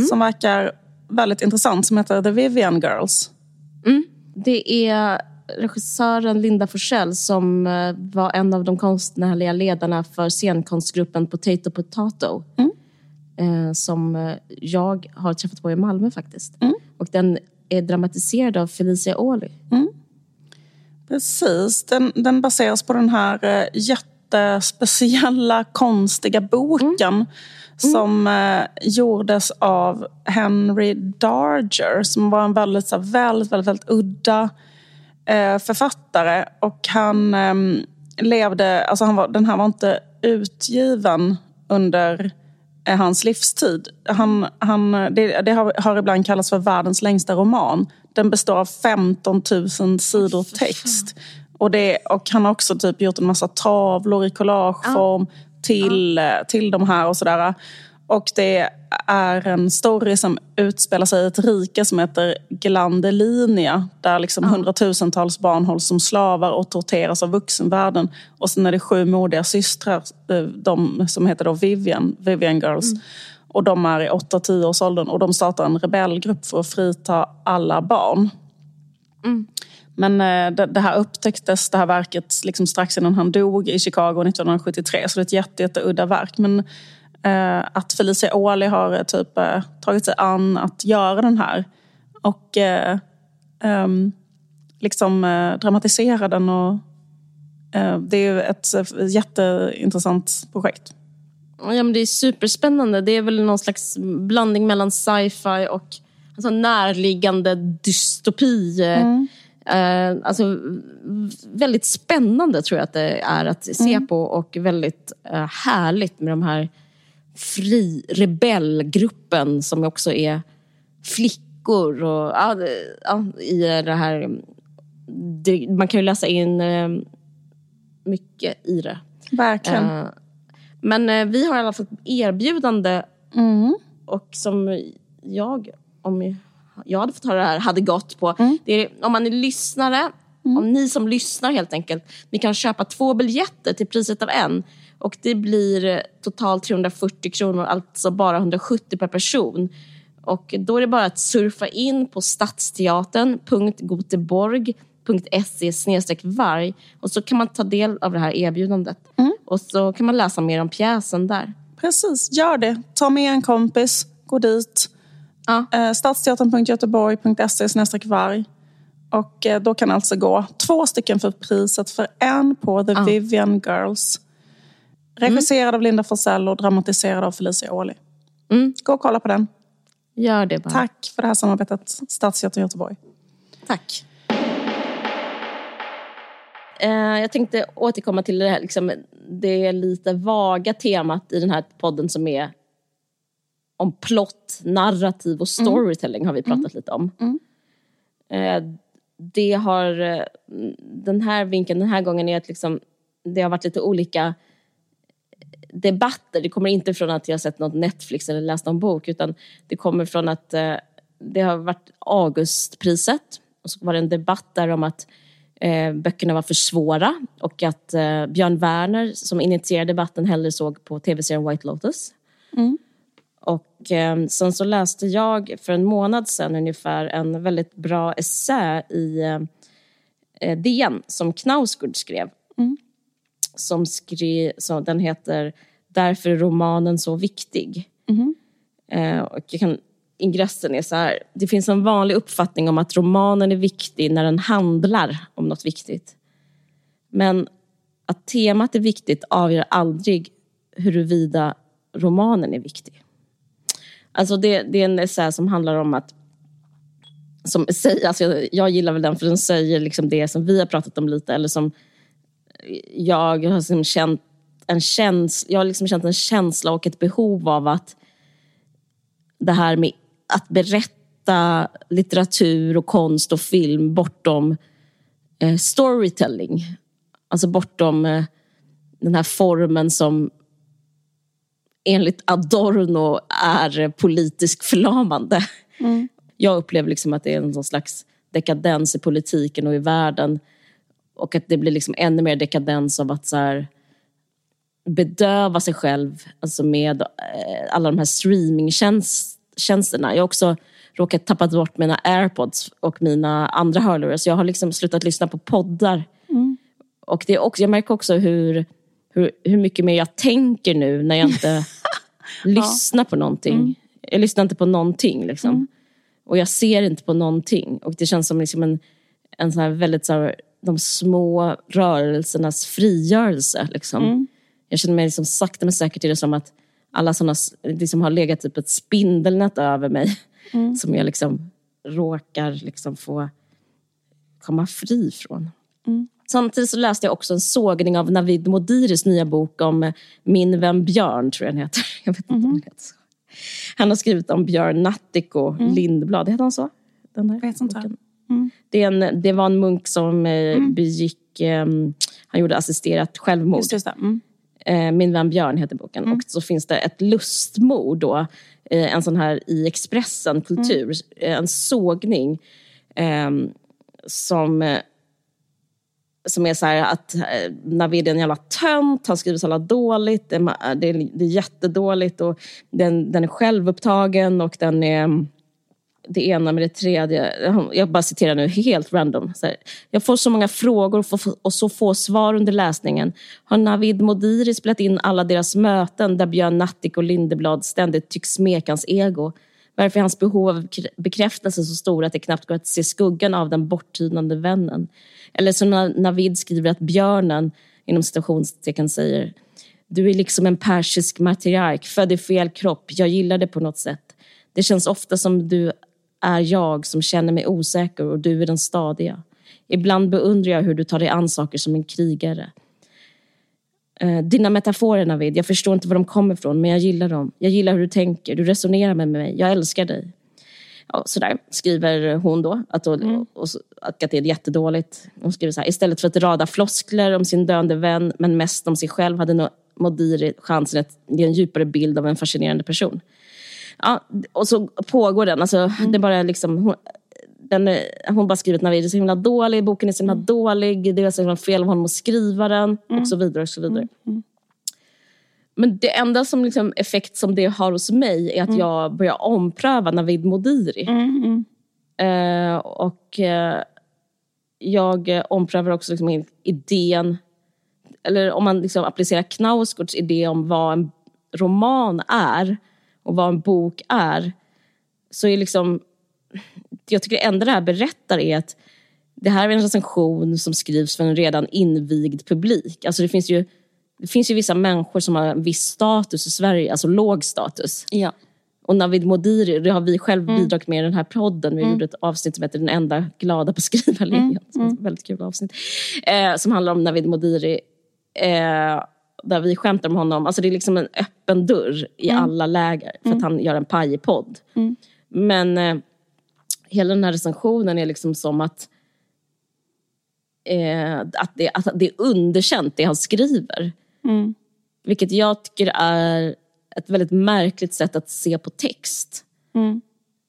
Som verkar väldigt intressant, som heter The Vivian Girls. Det är regissören Linda Forsell som eh, var en av de konstnärliga ledarna för scenkonstgruppen Potato Potato. Eh, som eh, jag har träffat på i Malmö faktiskt. Och den är dramatiserad av Felicia Åhly. Precis, den, den baseras på den här jättespeciella, konstiga boken som eh, gjordes av Henry Darger som var en väldigt, så här, väldigt, väldigt, väldigt udda eh, författare. Och han eh, levde, alltså han var, den här var inte utgiven under eh, hans livstid. Han, han, det det har, har ibland kallats för världens längsta roman. Den består av 15 000 sidor text. Och, det, och han har också typ gjort en massa tavlor i collageform till, eh, till de här och sådär. Och det är en story som utspelar sig i ett rike som heter Glandelinia. Där liksom hundratusentals barn hålls som slavar och torteras av vuxenvärlden. Och sen är det sju modiga systrar, eh, de som heter då Vivian, Vivian Girls. Och de är i 8-10 års åldern och de startar en rebellgrupp för att frita alla barn. Men eh, det, här upptäcktes, det här verket, liksom strax innan han dog i Chicago 1973. Så det är ett jätte, jätteudda verk. Men eh, att Felicia Åhly har eh, typ tagit sig an att göra den här. Och eh, ehm, liksom dramatisera den. Och, det är ju ett jätteintressant projekt. Ja, men det är superspännande. Det är väl någon slags blandning mellan sci-fi och alltså, närliggande dystopi. Eh, alltså, väldigt spännande tror jag att det är att se på och väldigt eh, härligt med de här fri rebellgruppen som också är flickor och ja, ja, i det här. Det, man kan ju läsa in eh, mycket i det. Verkligen. Eh, men eh, vi har i alla fall ett erbjudande Mm. och som jag, om jag hade fått höra det här, hade gått på. Det är, om man är lyssnare, om ni som lyssnar helt enkelt, ni kan köpa två biljetter till priset av en. Och det blir totalt 340 kronor, alltså bara 170 per person. Och då är det bara att surfa in på stadsteatern.goteborg.se varg och så kan man ta del av det här erbjudandet. Och så kan man läsa mer om pjäsen där. Precis, gör det. Ta med en kompis, gå dit. Ja. Eh, Stadsteatern.göteborg.se varg. Och eh, då kan alltså gå två stycken för priset för en på The Vivian Girls. Regisserad av Linda Forsell och dramatiserad av Felicia Åhly. Mm. Gå och kolla på den. Gör det bara. Tack för det här samarbetet, Stadsteatern Göteborg. Tack. Eh, jag tänkte återkomma till det, här, liksom, det lite vaga temat i den här podden som är om plott, narrativ och storytelling har vi pratat lite om. Eh, det har, eh, den här vinkeln den här gången är att liksom, det har varit lite olika debatter. Det kommer inte från att jag sett något Netflix eller läst någon bok utan det kommer från att eh, det har varit Augustpriset och så var det en debatt där om att eh, böckerna var för svåra och att eh, Björn Werner som initierade debatten hellre såg på tv-serien White Lotus. Och eh, sen så läste jag för en månad sedan ungefär en väldigt bra essä i eh, eh, DN som Knausgård skrev. Som skrev, så den heter Därför är romanen så viktig. Eh, och jag kan, ingressen är så här. Det finns en vanlig uppfattning om att romanen är viktig när den handlar om något viktigt. Men att temat är viktigt avgör aldrig huruvida romanen är viktig. Alltså det, det är en eh, essä som handlar om att som säger, alltså jag, jag gillar väl den för den säger liksom det som vi har pratat om lite eller som jag har liksom känt en känsla, jag har liksom känt en känsla och ett behov av att det här med att berätta litteratur och konst och film bortom eh, storytelling. Alltså bortom eh, den här formen som enligt Adorno är politiskt förlamande. Jag upplever liksom att det är en slags dekadens i politiken och i världen Och att det blir liksom ännu mer dekadens av att så här, bedöva sig själv alltså med eh, alla de här streamingtjänsterna. Jag har också råkat tappa bort mina airpods och mina andra hörlurar så jag har liksom slutat lyssna på poddar. Mm. Och det är också, jag märker också hur, hur, hur mycket mer jag tänker nu när jag inte lyssnar på någonting. Mm. Jag lyssnar inte på någonting. Liksom. Och jag ser inte på någonting. Och det känns som liksom en, en sån här väldigt så här, de små rörelsernas frigörelse. Liksom. Mm. Jag känner mig liksom sakta men säkert är det som att alla såna liksom har legat typ ett spindelnät över mig. Mm. Som jag liksom råkar liksom få komma fri från. Mm. Samtidigt så läste jag också en sågning av Navid Modiris nya bok om eh, Min vän Björn, tror jag den heter. Jag vet inte om den heter. Han har skrivit om Björn Nattiko Lindblad, heter han så? Den där Vet inte. Mm. Det, är en, det var en munk som eh, begick, eh, han gjorde assisterat självmord. Just, just. Mm. Eh, Min vän Björn heter boken. Och så finns det ett lustmord då, en sån här i Expressen Kultur, eh, en sågning eh, som, som är så här att eh, Navid är en jävla tönt, han skriver så jävla dåligt, det är, det är, det är jättedåligt och den, den är självupptagen och den är mm, det ena med det tredje. Jag bara citerar nu helt random. Så här, jag får så många frågor och, får, och så få svar under läsningen. Har Navid Modiri spelat in alla deras möten där Björn Natthik och Lindeblad ständigt tycks smeka hans ego? Varför är hans behov av bekräftelse så stora att det knappt går att se skuggan av den borttynande vännen? Eller som Navid skriver att björnen, inom citationstecken, säger du är liksom en persisk matriark, född i fel kropp. Jag gillar det på något sätt. Det känns ofta som du är jag som känner mig osäker och du är den stadiga. Ibland beundrar jag hur du tar dig an saker som en krigare. Eh, dina metaforer Navid, jag förstår inte var de kommer ifrån men jag gillar dem. Jag gillar hur du tänker, du resonerar med mig, jag älskar dig. Ja, sådär skriver hon då, att, och, och, så- att det är jättedåligt. Hon skriver så här, istället för att rada floskler om sin döende vän men mest om sig själv hade Modiri chansen att ge en djupare bild av en fascinerande person. Ja, och så pågår den. Alltså, det är bara liksom, hon, den, hon bara skrivit att Navid är så himla dålig, boken är så himla dålig, det är så himla fel av honom att skriva den och så vidare. Och så vidare. Men det enda som liksom, effekt som det har hos mig är att jag börjar ompröva Navid Modiri. Mm, mm. Eh, och eh, jag omprövar också liksom idén, eller om man liksom applicerar Knausgårds idé om vad en roman är och vad en bok är, så är liksom, jag tycker det enda det här berättar är att det här är en recension som skrivs för en redan invigd publik. Alltså det finns ju, det finns ju vissa människor som har en viss status i Sverige, alltså låg status. Ja. Och Navid Modiri, det har vi själv bidragit med i den här podden. Vi gjorde ett avsnitt som heter Den enda glada på skrivarlinjen. Är ett väldigt kul avsnitt. Eh, som handlar om Navid Modiri. Eh, där vi skämtar om honom. Alltså det är liksom en öppen dörr i alla läger. För att han gör en pajig podd. Men eh, hela den här recensionen är liksom som att eh, att, det, att det är underkänt det han skriver. Mm. Vilket jag tycker är ett väldigt märkligt sätt att se på text. Mm.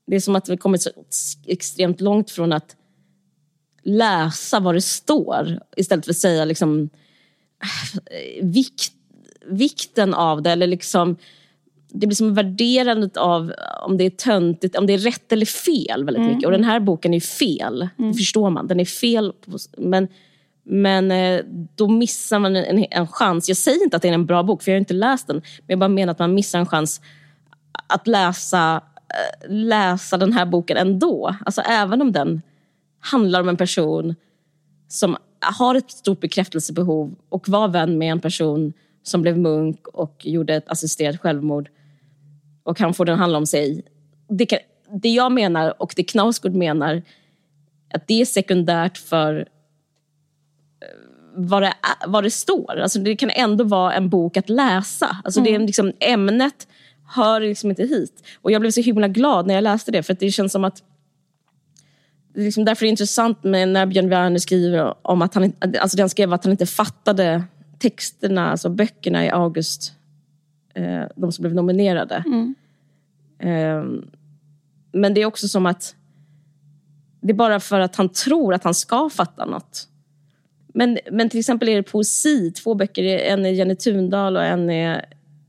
Det är som att vi kommit så extremt långt från att läsa vad det står istället för att säga liksom, äh, vikt, vikten av det. Eller liksom, det blir som värderandet av om det är töntigt, om det är rätt eller fel väldigt mycket. Och den här boken är fel, det förstår man. Den är fel, men, men eh, då missar man en, en chans. Jag säger inte att det är en bra bok, för jag har inte läst den. Men jag bara menar att man missar en chans att läsa, eh, läsa den här boken ändå. Alltså även om den handlar om en person som har ett stort bekräftelsebehov och var vän med en person som blev munk och gjorde ett assisterat självmord och han får den handla om sig. Det, kan, det jag menar och det Knausgård menar att det är sekundärt för vad det, vad det står. Alltså det kan ändå vara en bok att läsa. Alltså det är liksom, ämnet hör liksom inte hit. Och jag blev så himla glad när jag läste det för det känns som att liksom därför är det intressant med när Björn Werner skriver om att han, alltså det han skrev att han inte fattade texterna, alltså böckerna i August, eh, de som blev nominerade. Eh, men det är också som att det är bara för att han tror att han ska fatta något. Men, men till exempel är det poesi, två böcker, en är Jenny Tundahl och en är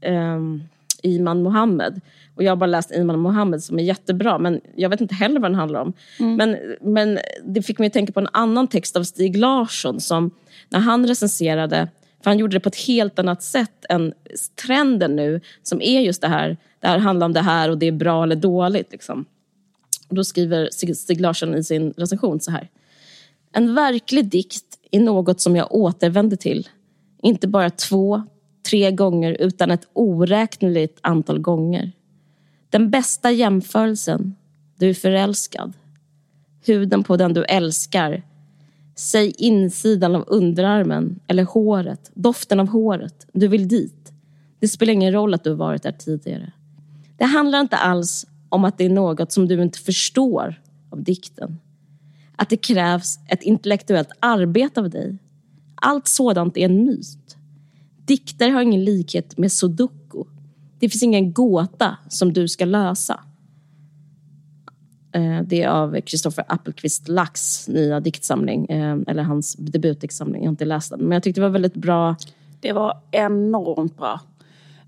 um, Iman Mohammed. Och jag har bara läst Iman Mohammed som är jättebra, men jag vet inte heller vad den handlar om. Mm. Men, men det fick mig att tänka på en annan text av Stig Larsson som när han recenserade, för han gjorde det på ett helt annat sätt än trenden nu, som är just det här, det här handlar om det här och det är bra eller dåligt. Liksom. Och då skriver Stig Larsson i sin recension så här. En verklig dikt är något som jag återvänder till. Inte bara två, tre gånger utan ett oräkneligt antal gånger. Den bästa jämförelsen. Du är förälskad. Huden på den du älskar. Säg insidan av underarmen eller håret, doften av håret. Du vill dit. Det spelar ingen roll att du har varit där tidigare. Det handlar inte alls om att det är något som du inte förstår av dikten. Att det krävs ett intellektuellt arbete av dig. Allt sådant är en myt. Dikter har ingen likhet med sudoku. Det finns ingen gåta som du ska lösa. Eh, det är av Kristoffer Appelqvist Lax nya diktsamling, eh, eller hans debutdiktsamling. Jag har inte läst den, men jag tyckte det var väldigt bra. Det var enormt bra.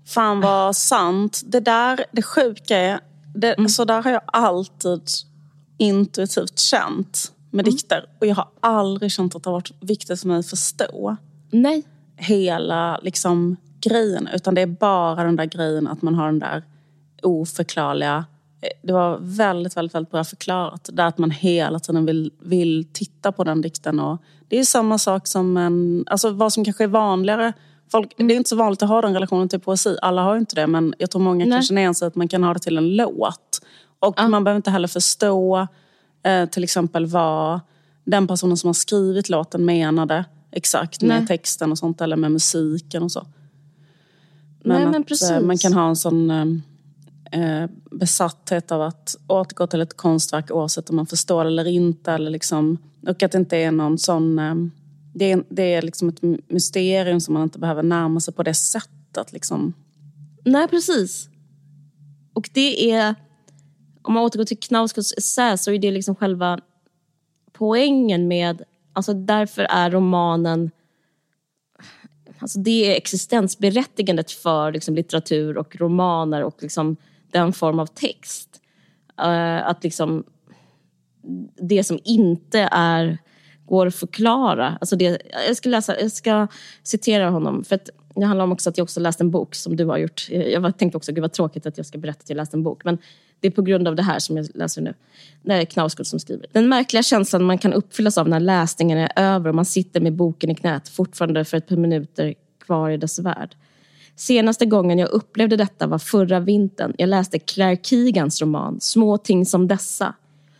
Fan vad sant. Det där, det sjuka är, det, mm. så där har jag alltid intuitivt känt med mm. dikter. Och jag har aldrig känt att det har varit viktigt för mig att förstå. Nej. Hela liksom, grejen. Utan det är bara den där grejen att man har den där oförklarliga... Eh, det var väldigt, väldigt, väldigt bra förklarat. Det att man hela tiden vill, vill titta på den dikten. Och det är samma sak som en... Alltså vad som kanske är vanligare. Folk, Det är inte så vanligt att ha den relationen till poesi. Alla har inte det. Men jag tror många Nej. kan känna igen sig att man kan ha det till en låt. Och ja. man behöver inte heller förstå eh, till exempel vad den personen som har skrivit låten menade exakt med Nej. texten och sånt eller med musiken och så. Men, Nej, men att precis. man kan ha en sån eh, eh, besatthet av att återgå till ett konstverk oavsett om man förstår det eller inte. Eller liksom, och att det inte är någon sån... Eh, det, är, det är liksom ett mysterium som man inte behöver närma sig på det sättet. Liksom. Nej, precis. Och det är... Om man återgår till Knausgårds essä så är det liksom själva poängen med... Alltså därför är romanen Alltså det är existensberättigandet för liksom, litteratur och romaner och liksom, den form av text. Uh, att liksom, det som inte är, går att förklara. Alltså det, jag, ska läsa, jag ska citera honom. För att det handlar om också att jag också läst en bok som du har gjort. Jag tänkte också, gud vad tråkigt att jag ska berätta att jag läst en bok. Men det är på grund av det här som jag läser nu. Det är Knausgård som skriver. Den märkliga känslan man kan uppfyllas av när läsningen är över och man sitter med boken i knät fortfarande för ett par minuter kvar i dess värld. Senaste gången jag upplevde detta var förra vintern. Jag läste Claire Keegans roman Små ting som dessa.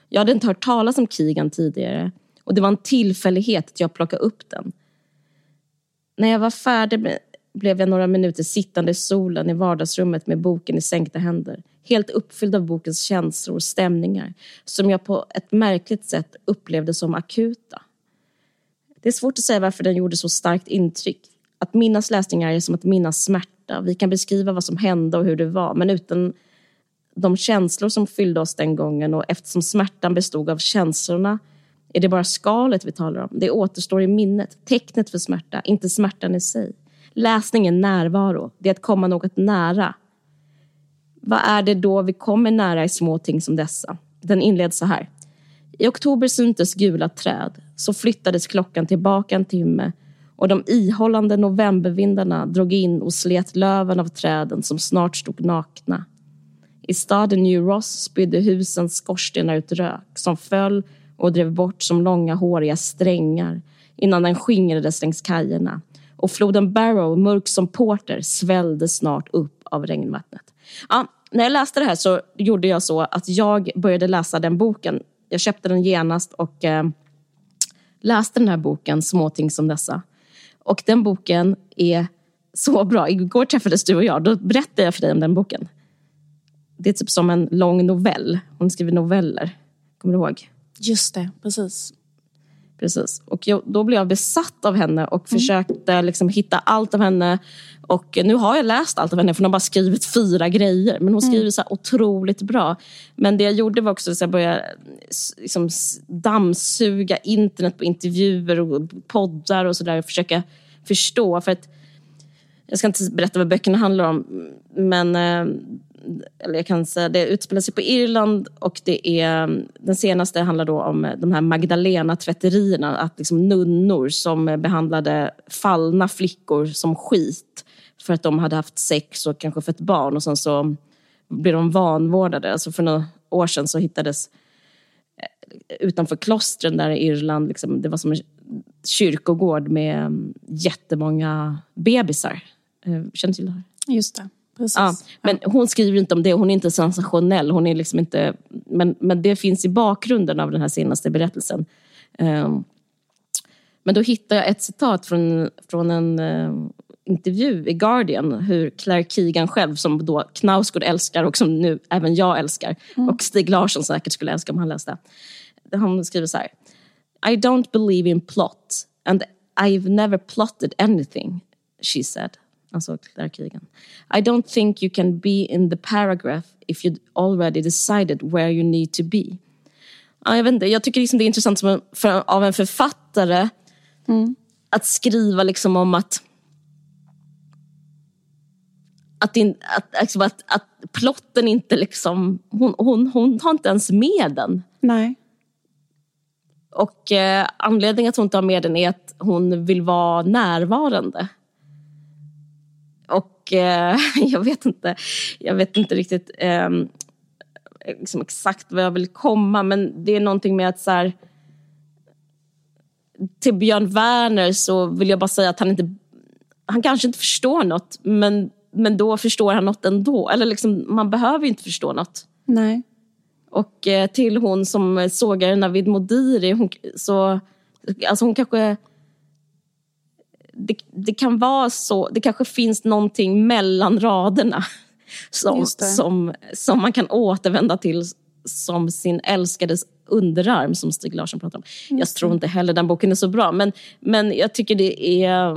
Jag hade inte hört talas om Keegan tidigare och det var en tillfällighet att jag plockade upp den. När jag var färdig med blev jag några minuter sittande i solen i vardagsrummet med boken i sänkta händer. Helt uppfylld av bokens känslor och stämningar som jag på ett märkligt sätt upplevde som akuta. Det är svårt att säga varför den gjorde så starkt intryck. Att minnas läsningar är som att minnas smärta. Vi kan beskriva vad som hände och hur det var, men utan de känslor som fyllde oss den gången och eftersom smärtan bestod av känslorna är det bara skalet vi talar om. Det återstår i minnet, tecknet för smärta, inte smärtan i sig. Läsning är närvaro, det är att komma något nära. Vad är det då vi kommer nära i små ting som dessa? Den inleds så här. I oktober syntes gula träd, så flyttades klockan tillbaka en timme och de ihållande novembervindarna drog in och slet löven av träden som snart stod nakna. I staden New Ross spydde husens skorstenar ut rök som föll och drev bort som långa håriga strängar innan den skingrades längs kajerna och floden Barrow, mörk som porter, svällde snart upp av regnvattnet. Ja, när jag läste det här så gjorde jag så att jag började läsa den boken. Jag köpte den genast och eh, läste den här boken, Småting som dessa. Och den boken är så bra. Igår träffades du och jag. Då berättade jag för dig om den boken. Det är typ som en lång novell. Hon skriver noveller. Kommer du ihåg? Just det, precis. Precis. Och jag, då blev jag besatt av henne och försökte liksom hitta allt av henne. Och nu har jag läst allt av henne för hon har bara skrivit fyra grejer. Men hon skriver så här otroligt bra. Men det jag gjorde var också att jag började liksom, dammsuga internet på intervjuer och poddar och sådär. Och försöka förstå. För att jag ska inte berätta vad böckerna handlar om, men eh, eller jag kan säga det utspelar sig på Irland och det är, den senaste handlar då om de här Magdalena-tvätterierna, att liksom nunnor som behandlade fallna flickor som skit för att de hade haft sex och kanske fött barn och sen så blev de vanvårdade. Alltså för några år sedan så hittades eh, utanför klostren där i Irland, liksom, det var som en kyrkogård med jättemånga bebisar. Eh, känner du till det här? Just det. Precis. Ja, men hon skriver inte om det, hon är inte sensationell. Hon är liksom inte, men, men det finns i bakgrunden av den här senaste berättelsen. Ehm, men då hittade jag ett citat från, från en eh, intervju i Guardian hur Claire Keegan själv, som då Knausgård älskar och som nu även jag älskar och Stig Larsson säkert skulle älska om han läste. Han skriver så här. I don't believe in plot and I've never plotted anything, she said. Alltså Keegan. I don't think you can be in the paragraph if you'd already decided where you need to be. Ja, jag, vet inte, jag tycker liksom det är intressant en, för, av en författare att skriva liksom om att att, det, att, liksom att, att plotten inte liksom... Hon, hon, hon har inte ens med den. Nej. Och eh, anledningen att hon inte har med den är att hon vill vara närvarande. Och eh, jag vet inte, jag vet inte riktigt eh, liksom exakt vad jag vill komma, men det är någonting med att så här, till Björn Werner så vill jag bara säga att han inte, han kanske inte förstår något, men, men då förstår han något ändå. Eller liksom, man behöver ju inte förstå något. Nej. Och eh, till hon som sågar Navid Modiri, hon, så, alltså hon kanske... Det, det kan vara så, det kanske finns någonting mellan raderna som, Just som, som man kan återvända till som sin älskades underarm som Stig Larsson pratar om. jag tror inte heller den boken är så bra, men, men jag tycker det är...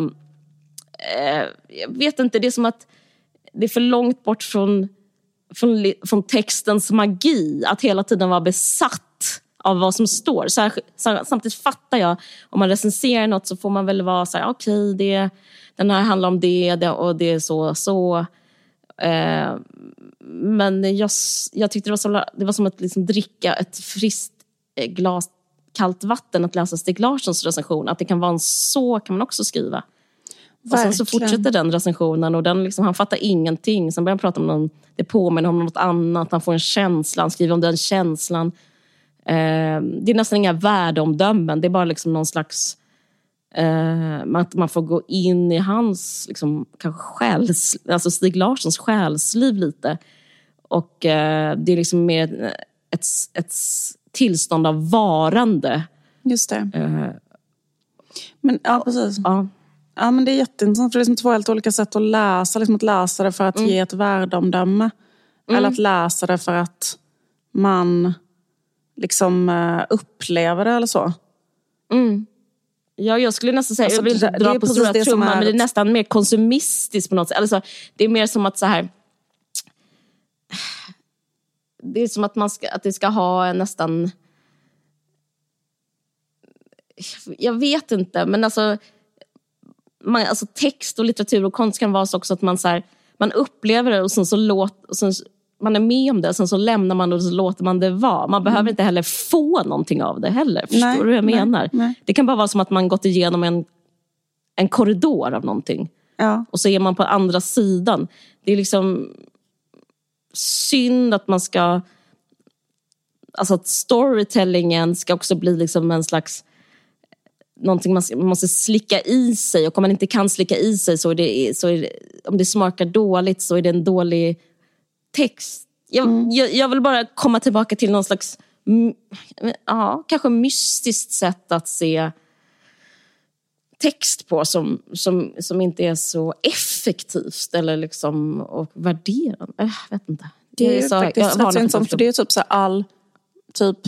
Eh, jag vet inte, det är som att det är för långt bort från från, från textens magi, att hela tiden vara besatt av vad som står. Sa- samtidigt fattar jag, om man recenserar något så får man väl vara så här, okej, det, den här handlar om det, det och det är så så. Eh, men jag, jag tyckte det var, så, det var som att liksom dricka ett friskt eh, glas kallt vatten att läsa Stig Larssons recension. Att det kan vara en så kan man också skriva. Och sen så Verkligen. fortsätter den recensionen och den liksom, han fattar ingenting. Sen börjar han prata om någon, det påminner om något annat, han får en känsla, han skriver om den känslan. Eh, det är nästan inga värdeomdömen, det är bara liksom någon slags... Eh, att man får gå in i hans liksom, kanske själs, alltså Stig Larssons själsliv lite. Och eh, det är liksom mer ett, ett tillstånd av varande. Just det. Eh, Men, ja, precis. ja. Ja, men det är jätteintressant, för det är liksom två helt olika sätt att läsa. Liksom att läsa det för att ge ett värdeomdöme. Eller att läsa det för att man liksom eh, upplever det eller så. Mm. Ja, jag skulle nästan säga, Alltså, jag vill inte dra är på stora trumman, är men det är nästan mer konsumistiskt på något sätt. Alltså, det är mer som att så här... Det är som att, man ska, att det ska ha nästan... Jag vet inte, men alltså, man, alltså text och litteratur och konst kan vara så också att man, så här, man upplever det och sen så låt, och sen, man är med om det och sen så lämnar man och så låter man det vara. Man behöver inte heller få någonting av det heller. Förstår Nej, du hur jag nej, menar? nej. Det kan bara vara som att man gått igenom en, en korridor av någonting Ja. och så är man på andra sidan. Det är liksom synd att man ska... Alltså att storytellingen ska också bli liksom en slags någonting man måste slicka i sig och om man inte kan slicka i sig så är det, så är det, om det smakar dåligt så är det en dålig text. Jag, jag, jag vill bara komma tillbaka till någon slags, mm, ja, kanske mystiskt sätt att se text på som, som, som inte är så effektivt eller liksom, och värderande. Jag vet inte. Det är så- faktiskt rätt för det är typ så all typ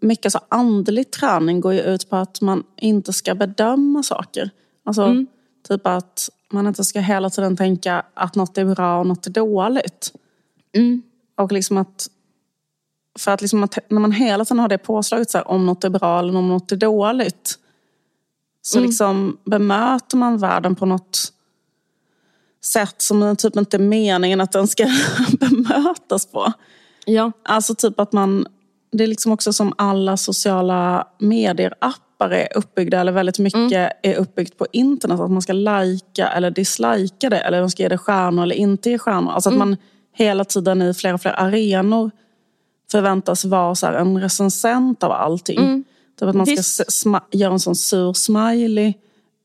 mycket så andlig träning går ju ut på att man inte ska bedöma saker. Alltså typ att man inte ska hela tiden tänka att något är bra och något är dåligt. Och liksom att för att, liksom att när man hela tiden har det påslaget så här, om något är bra eller om något är dåligt. Så liksom bemöter man världen på något sätt som typ inte är meningen att den ska bemötas på. Ja. Alltså typ att man, det är liksom också som alla sociala medier-appar är uppbyggda, eller väldigt mycket är uppbyggt på internet. Att man ska lajka eller dislika det, eller man ska ge det stjärnor eller inte ge stjärnor. Alltså att man hela tiden i fler och fler arenor förväntas vara så en recensent av allting. Typ att man ska göra en sån sur smiley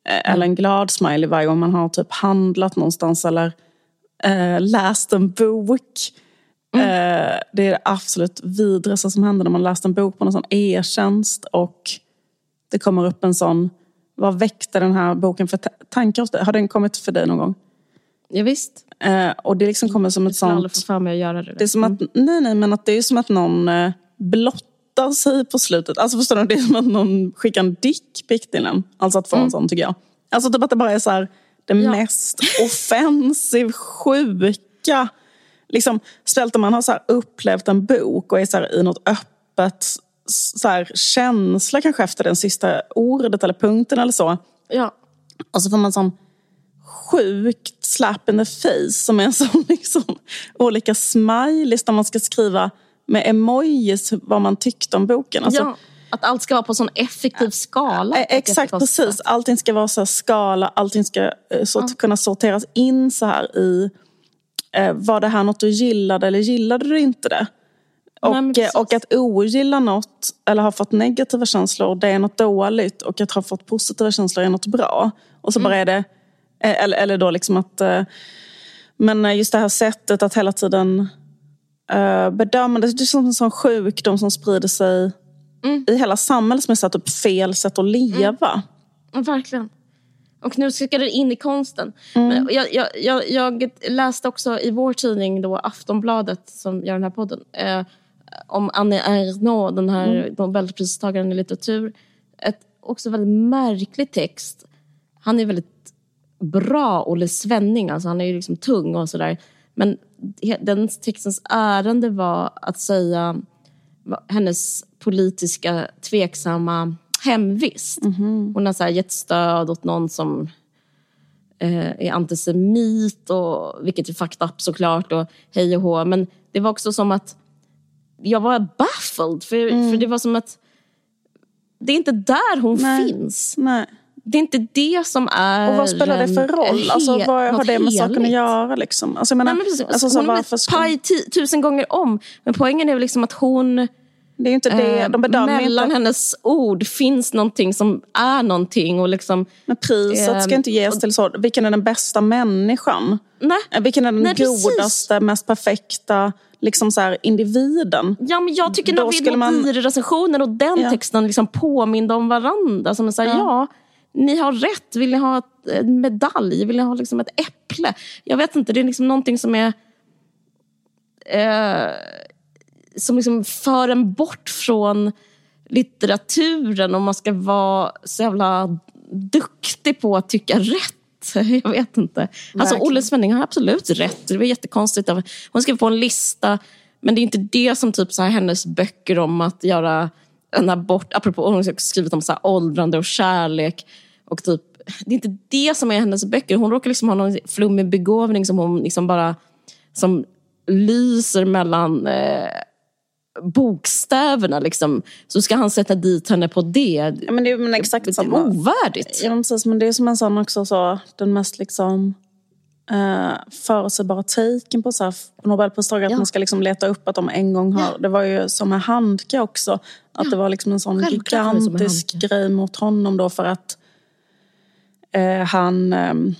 eh, eller en glad smiley varje gång man har typ handlat någonstans eller eh, läst en bok. Eh, det är det absolut vidrigaste som händer när man läst en bok på någon sån e-tjänst och det kommer upp en sån, vad väckte den här boken för ta- tankar hos dig? Har den kommit för dig någon gång? Ja, visst. Eh, och det liksom kommer som ett sånt... få för mig att göra det. Det är som att, nej, nej, men att det är som att någon eh, blottar sig på slutet. Alltså förstår du? Det är som att någon skickar en dickpic till en. Alltså att få en sån tycker jag. Alltså typ att det bara är så här, det Ja. mest offensiv, sjuka. Liksom, speciellt om man har så upplevt en bok och är så här i något öppet så här, känsla kanske efter den sista ordet eller punkten eller så. Ja. Och så får man sån sjukt slap in the face som är en sån liksom olika smileys där man ska skriva med emojis vad man tyckte om boken. Alltså, ja. Att allt ska vara på sån effektiv skala. jag Exakt, precis. Allting ska vara så här skala, allting ska eh, sort, kunna sorteras in så här i eh, var det här något du gillade eller gillade du inte det? Nej, men Och, eh, och att ogilla något eller ha fått negativa känslor, det är något dåligt. Och att ha fått positiva känslor är något bra. Och så bara är det, eh, eller, eller då liksom att... eh, Men just det här sättet att hela tiden bedöma, det är som en sån sjukdom som sprider sig i hela samhället som är här typ fel sätt att leva. Ja, verkligen. Och nu ska det in i konsten. Mm. Men jag, jag, jag, jag läste också i vår tidning, då, Aftonbladet, som gör den här podden, eh, om Annie Ernaux, den här Mm. Nobelpristagaren i litteratur. Ett också väldigt märklig text. Han är väldigt bra, Olle Svenning. Alltså han är ju liksom tung och sådär. Men den textens ärende var att säga hennes politiska tveksamma hemvist. Hon har så här gett stöd åt någon som eh, är antisemit, och, vilket är fucked up såklart, och hej och hå. Men det var också som att jag var baffled, för, för det var som att det är inte där hon Nej. finns. Nej. Det är inte det som är... Och vad spelar det för roll? Alltså, vad har det med saken att göra? Liksom? Alltså, jag menar, Nej, men precis. alltså, så, hon har varför blivit ska... paj tusen gånger om. Men poängen är väl liksom att hon... Det är ju inte det, eh, de bedömer ju mellan inte... hennes ord finns någonting som är någonting. Och liksom, Men priset ska Ehm, inte ges till så, vilken är den bästa människan? nej. Eh, Vilken är den Nej, precis. godaste, mest perfekta liksom så här, individen? Ja, men jag tycker Då Navid Modiri-recensionen och den Ja. texten liksom påminde om varandra. Som är så här, ja. ni har rätt. Vill ni ha ett, en medalj? Vill ni ha liksom ett äpple? Jag vet inte, det är liksom någonting som är... Eh, som liksom för en bort från litteraturen och man ska vara så jävla duktig på att tycka rätt. Jag vet inte. Alltså. Olle Svenning har absolut rätt. Det var jättekonstigt. Hon skrev på en lista, men det är inte det som typ så här hennes böcker om att göra en abort, apropå hon har skrivit om så här åldrande och kärlek. Och typ, det är inte det som är hennes böcker. Hon råkar liksom ha någon flummig begåvning som hon liksom bara som lyser mellan eh, bokstäverna. Liksom. Så ska han sätta dit henne på det. Ja, men det är men exakt Det samma. ovärdigt. Ja, men precis, men det är som en sån också så, den mest liksom eh, förutsägbara taken på, så här, på Nobelpristagare. Att Ja. man ska liksom leta upp att de en gång har... Det var ju som med Handke också. Att det var liksom en sån Självklart gigantisk grej mot honom då för att eh, han... ehm,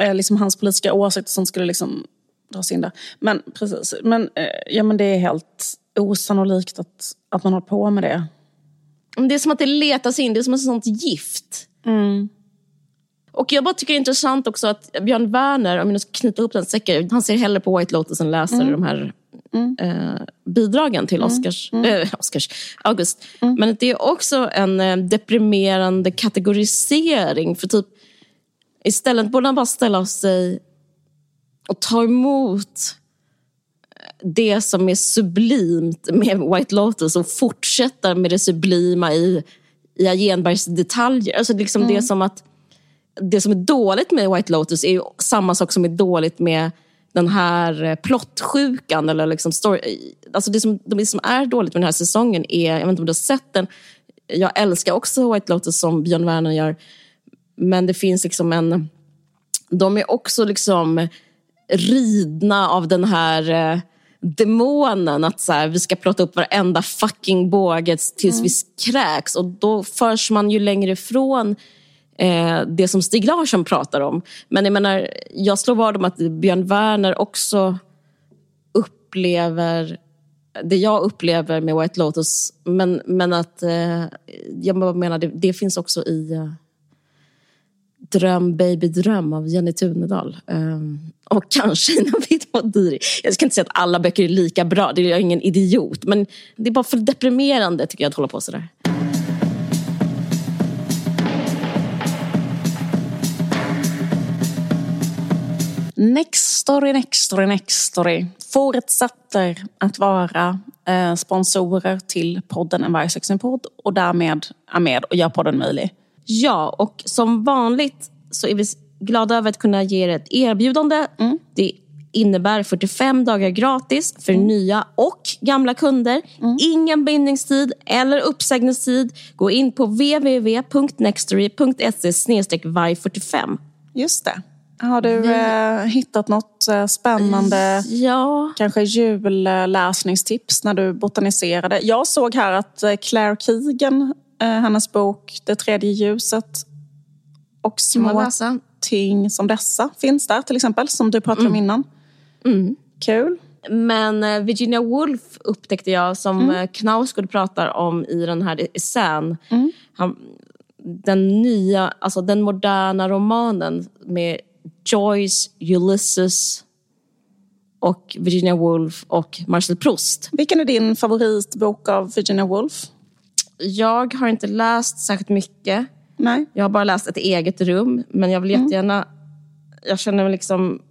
Eh, liksom hans politiska åsikter som skulle liksom dras in där. Men precis, men, eh, ja, men det är helt osannolikt att, att man håller på med det. Det är som att det letas in, det är som ett sånt gift. Och jag bara tycker det är intressant också att Björn Werner, om jag nu ska knyta ihop den säcken, han ser hellre på White Lotus än läser de här eh, bidragen till Oscars, eh, Oscars August. Men det är också en eh, deprimerande kategorisering. För typ, istället borde man bara ställa sig och ta emot det som är sublimt med White Lotus och fortsätta med det sublima i, i Agenbergs detaljer. Alltså liksom det som att det som är dåligt med White Lotus är ju samma sak som är dåligt med den här eh, plottsjukan. Eller liksom story. Alltså det, som, det som är dåligt med den här säsongen är, jag vet inte om du har sett den, jag älskar också White Lotus som Björn Werner gör, men det finns liksom en... De är också liksom ridna av den här eh, demonen att så här, vi ska plocka upp varenda fucking båge tills vi kräks. Och då förs man ju längre ifrån eh, det som Stig Larsson pratar om. Men jag menar, jag slår vad om att Björn Werner också upplever det jag upplever med White Lotus. Men, men att eh, jag menar, det, det finns också i eh, Dröm baby dröm av Jenny Tunedal. Um, och kanske Navid Modiri. Jag ska inte säga att alla böcker är lika bra, det är jag ingen idiot. Men det är bara för deprimerande tycker jag att hålla på sådär. Next story, next story, next story fortsätter att vara eh, sponsorer till podden En varg podd och därmed är med och gör podden möjlig. Ja, och som vanligt så är vi glada över att kunna ge er ett erbjudande. Mm. Det innebär 45 dagar gratis för Mm. nya och gamla kunder. Ingen bindningstid eller uppsägningstid. Gå in på www.nextory.se varg45. Just det. Har du eh, hittat något eh, spännande, Ja, kanske julläsningstips när du botaniserade? Jag såg här att eh, Claire Keegan, eh, hennes bok Det tredje ljuset och kan man små läsa. Ting som dessa finns där till exempel, som du pratade om innan. Kul. Men eh, Virginia Woolf upptäckte jag som mm. Knausgård pratar om i den här essän. Han, den nya, alltså den moderna romanen med Joyce, Ulysses och Virginia Woolf och Marcel Proust. Vilken är din favoritbok av Virginia Woolf? Jag har inte läst särskilt mycket. Nej. Jag har bara läst Ett eget rum, men jag vill jättegärna... Jag känner mig liksom...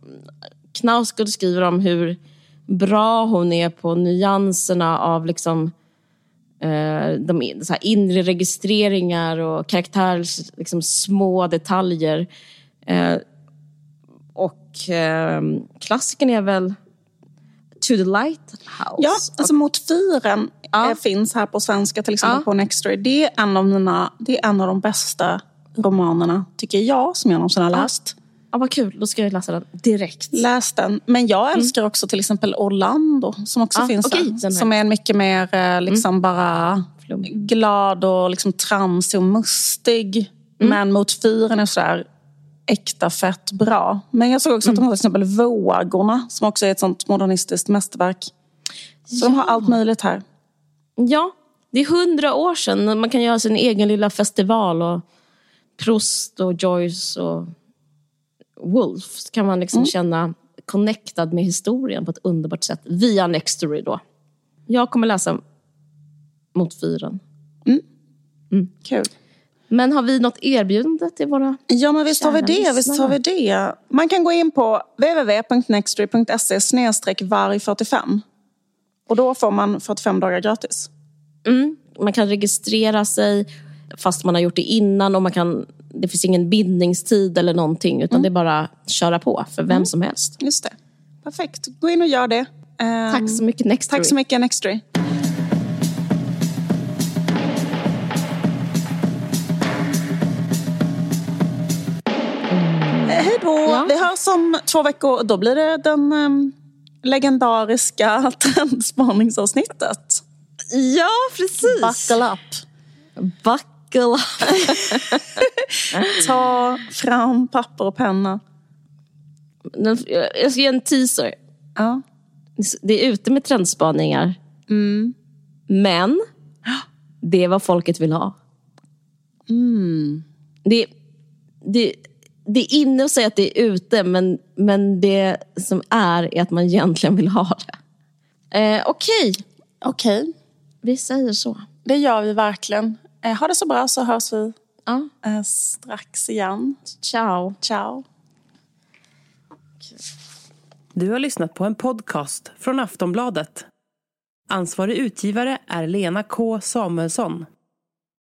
Knausgård skriver om hur bra hon är på nyanserna av liksom, eh, de så här inre registreringar och karaktärers liksom, små detaljer. Eh, och eh, klassikern är väl To the Lighthouse. Ja, alltså Mot fyren Ja. eh, finns här på svenska, till exempel Ja. på Nextory. Det är, en av mina, det är en av de bästa romanerna, tycker jag, som jag någonsin har läst. Ja, vad kul, då ska jag läsa den direkt. Läs den. Men jag älskar också till exempel Orlando, som också Ja, finns okej, där. Som är en mycket mer eh, liksom bara Flummig. glad och liksom tramsig och mustig. Men Mot fyren är sådär äkta fett bra. Men jag såg också att de har till exempel Vågorna, som också är ett sånt modernistiskt mästerverk. Så de har allt möjligt här. Ja, det är hundra år sedan. Man kan göra sin egen lilla festival. och Proust och Joyce och Wolf kan man liksom känna connectad med historien på ett underbart sätt. Via Nextory då. Jag kommer läsa Mot fyren. Kul. Men har vi något erbjudande till våra... Ja, men visst har vi det. Visst har vi det. Man kan gå in på www.nextory.se varg45. Och då får man 45 dagar gratis. Mm, man kan registrera sig fast man har gjort det innan och man kan... Det finns ingen bindningstid eller någonting utan det är bara att köra på för vem som helst. Just det. Perfekt. Gå in och gör det. Ehm, Tack så mycket Nextory. Tack så mycket Nextory. Hej då! Ja. Vi hörs om två veckor. Då blir det den ehm, legendariska trendspaningsavsnittet. Ja, precis. Buckle up! Buckle up. Ta fram papper och penna. Jag ska ge en teaser. Ja. Det är ute med trendspaningar. Men det är vad folket vill ha. Det, det, det är inne att säga att det är ute, men, men det som är är att man egentligen vill ha det. Eh, Okej, Okej, vi säger så. det gör vi verkligen. Eh, ha det så bra så hörs vi Ja, eh, strax igen. ciao. Ciao. Du har lyssnat på en podcast från Aftonbladet. Ansvarig utgivare är Lena K Samuelsson.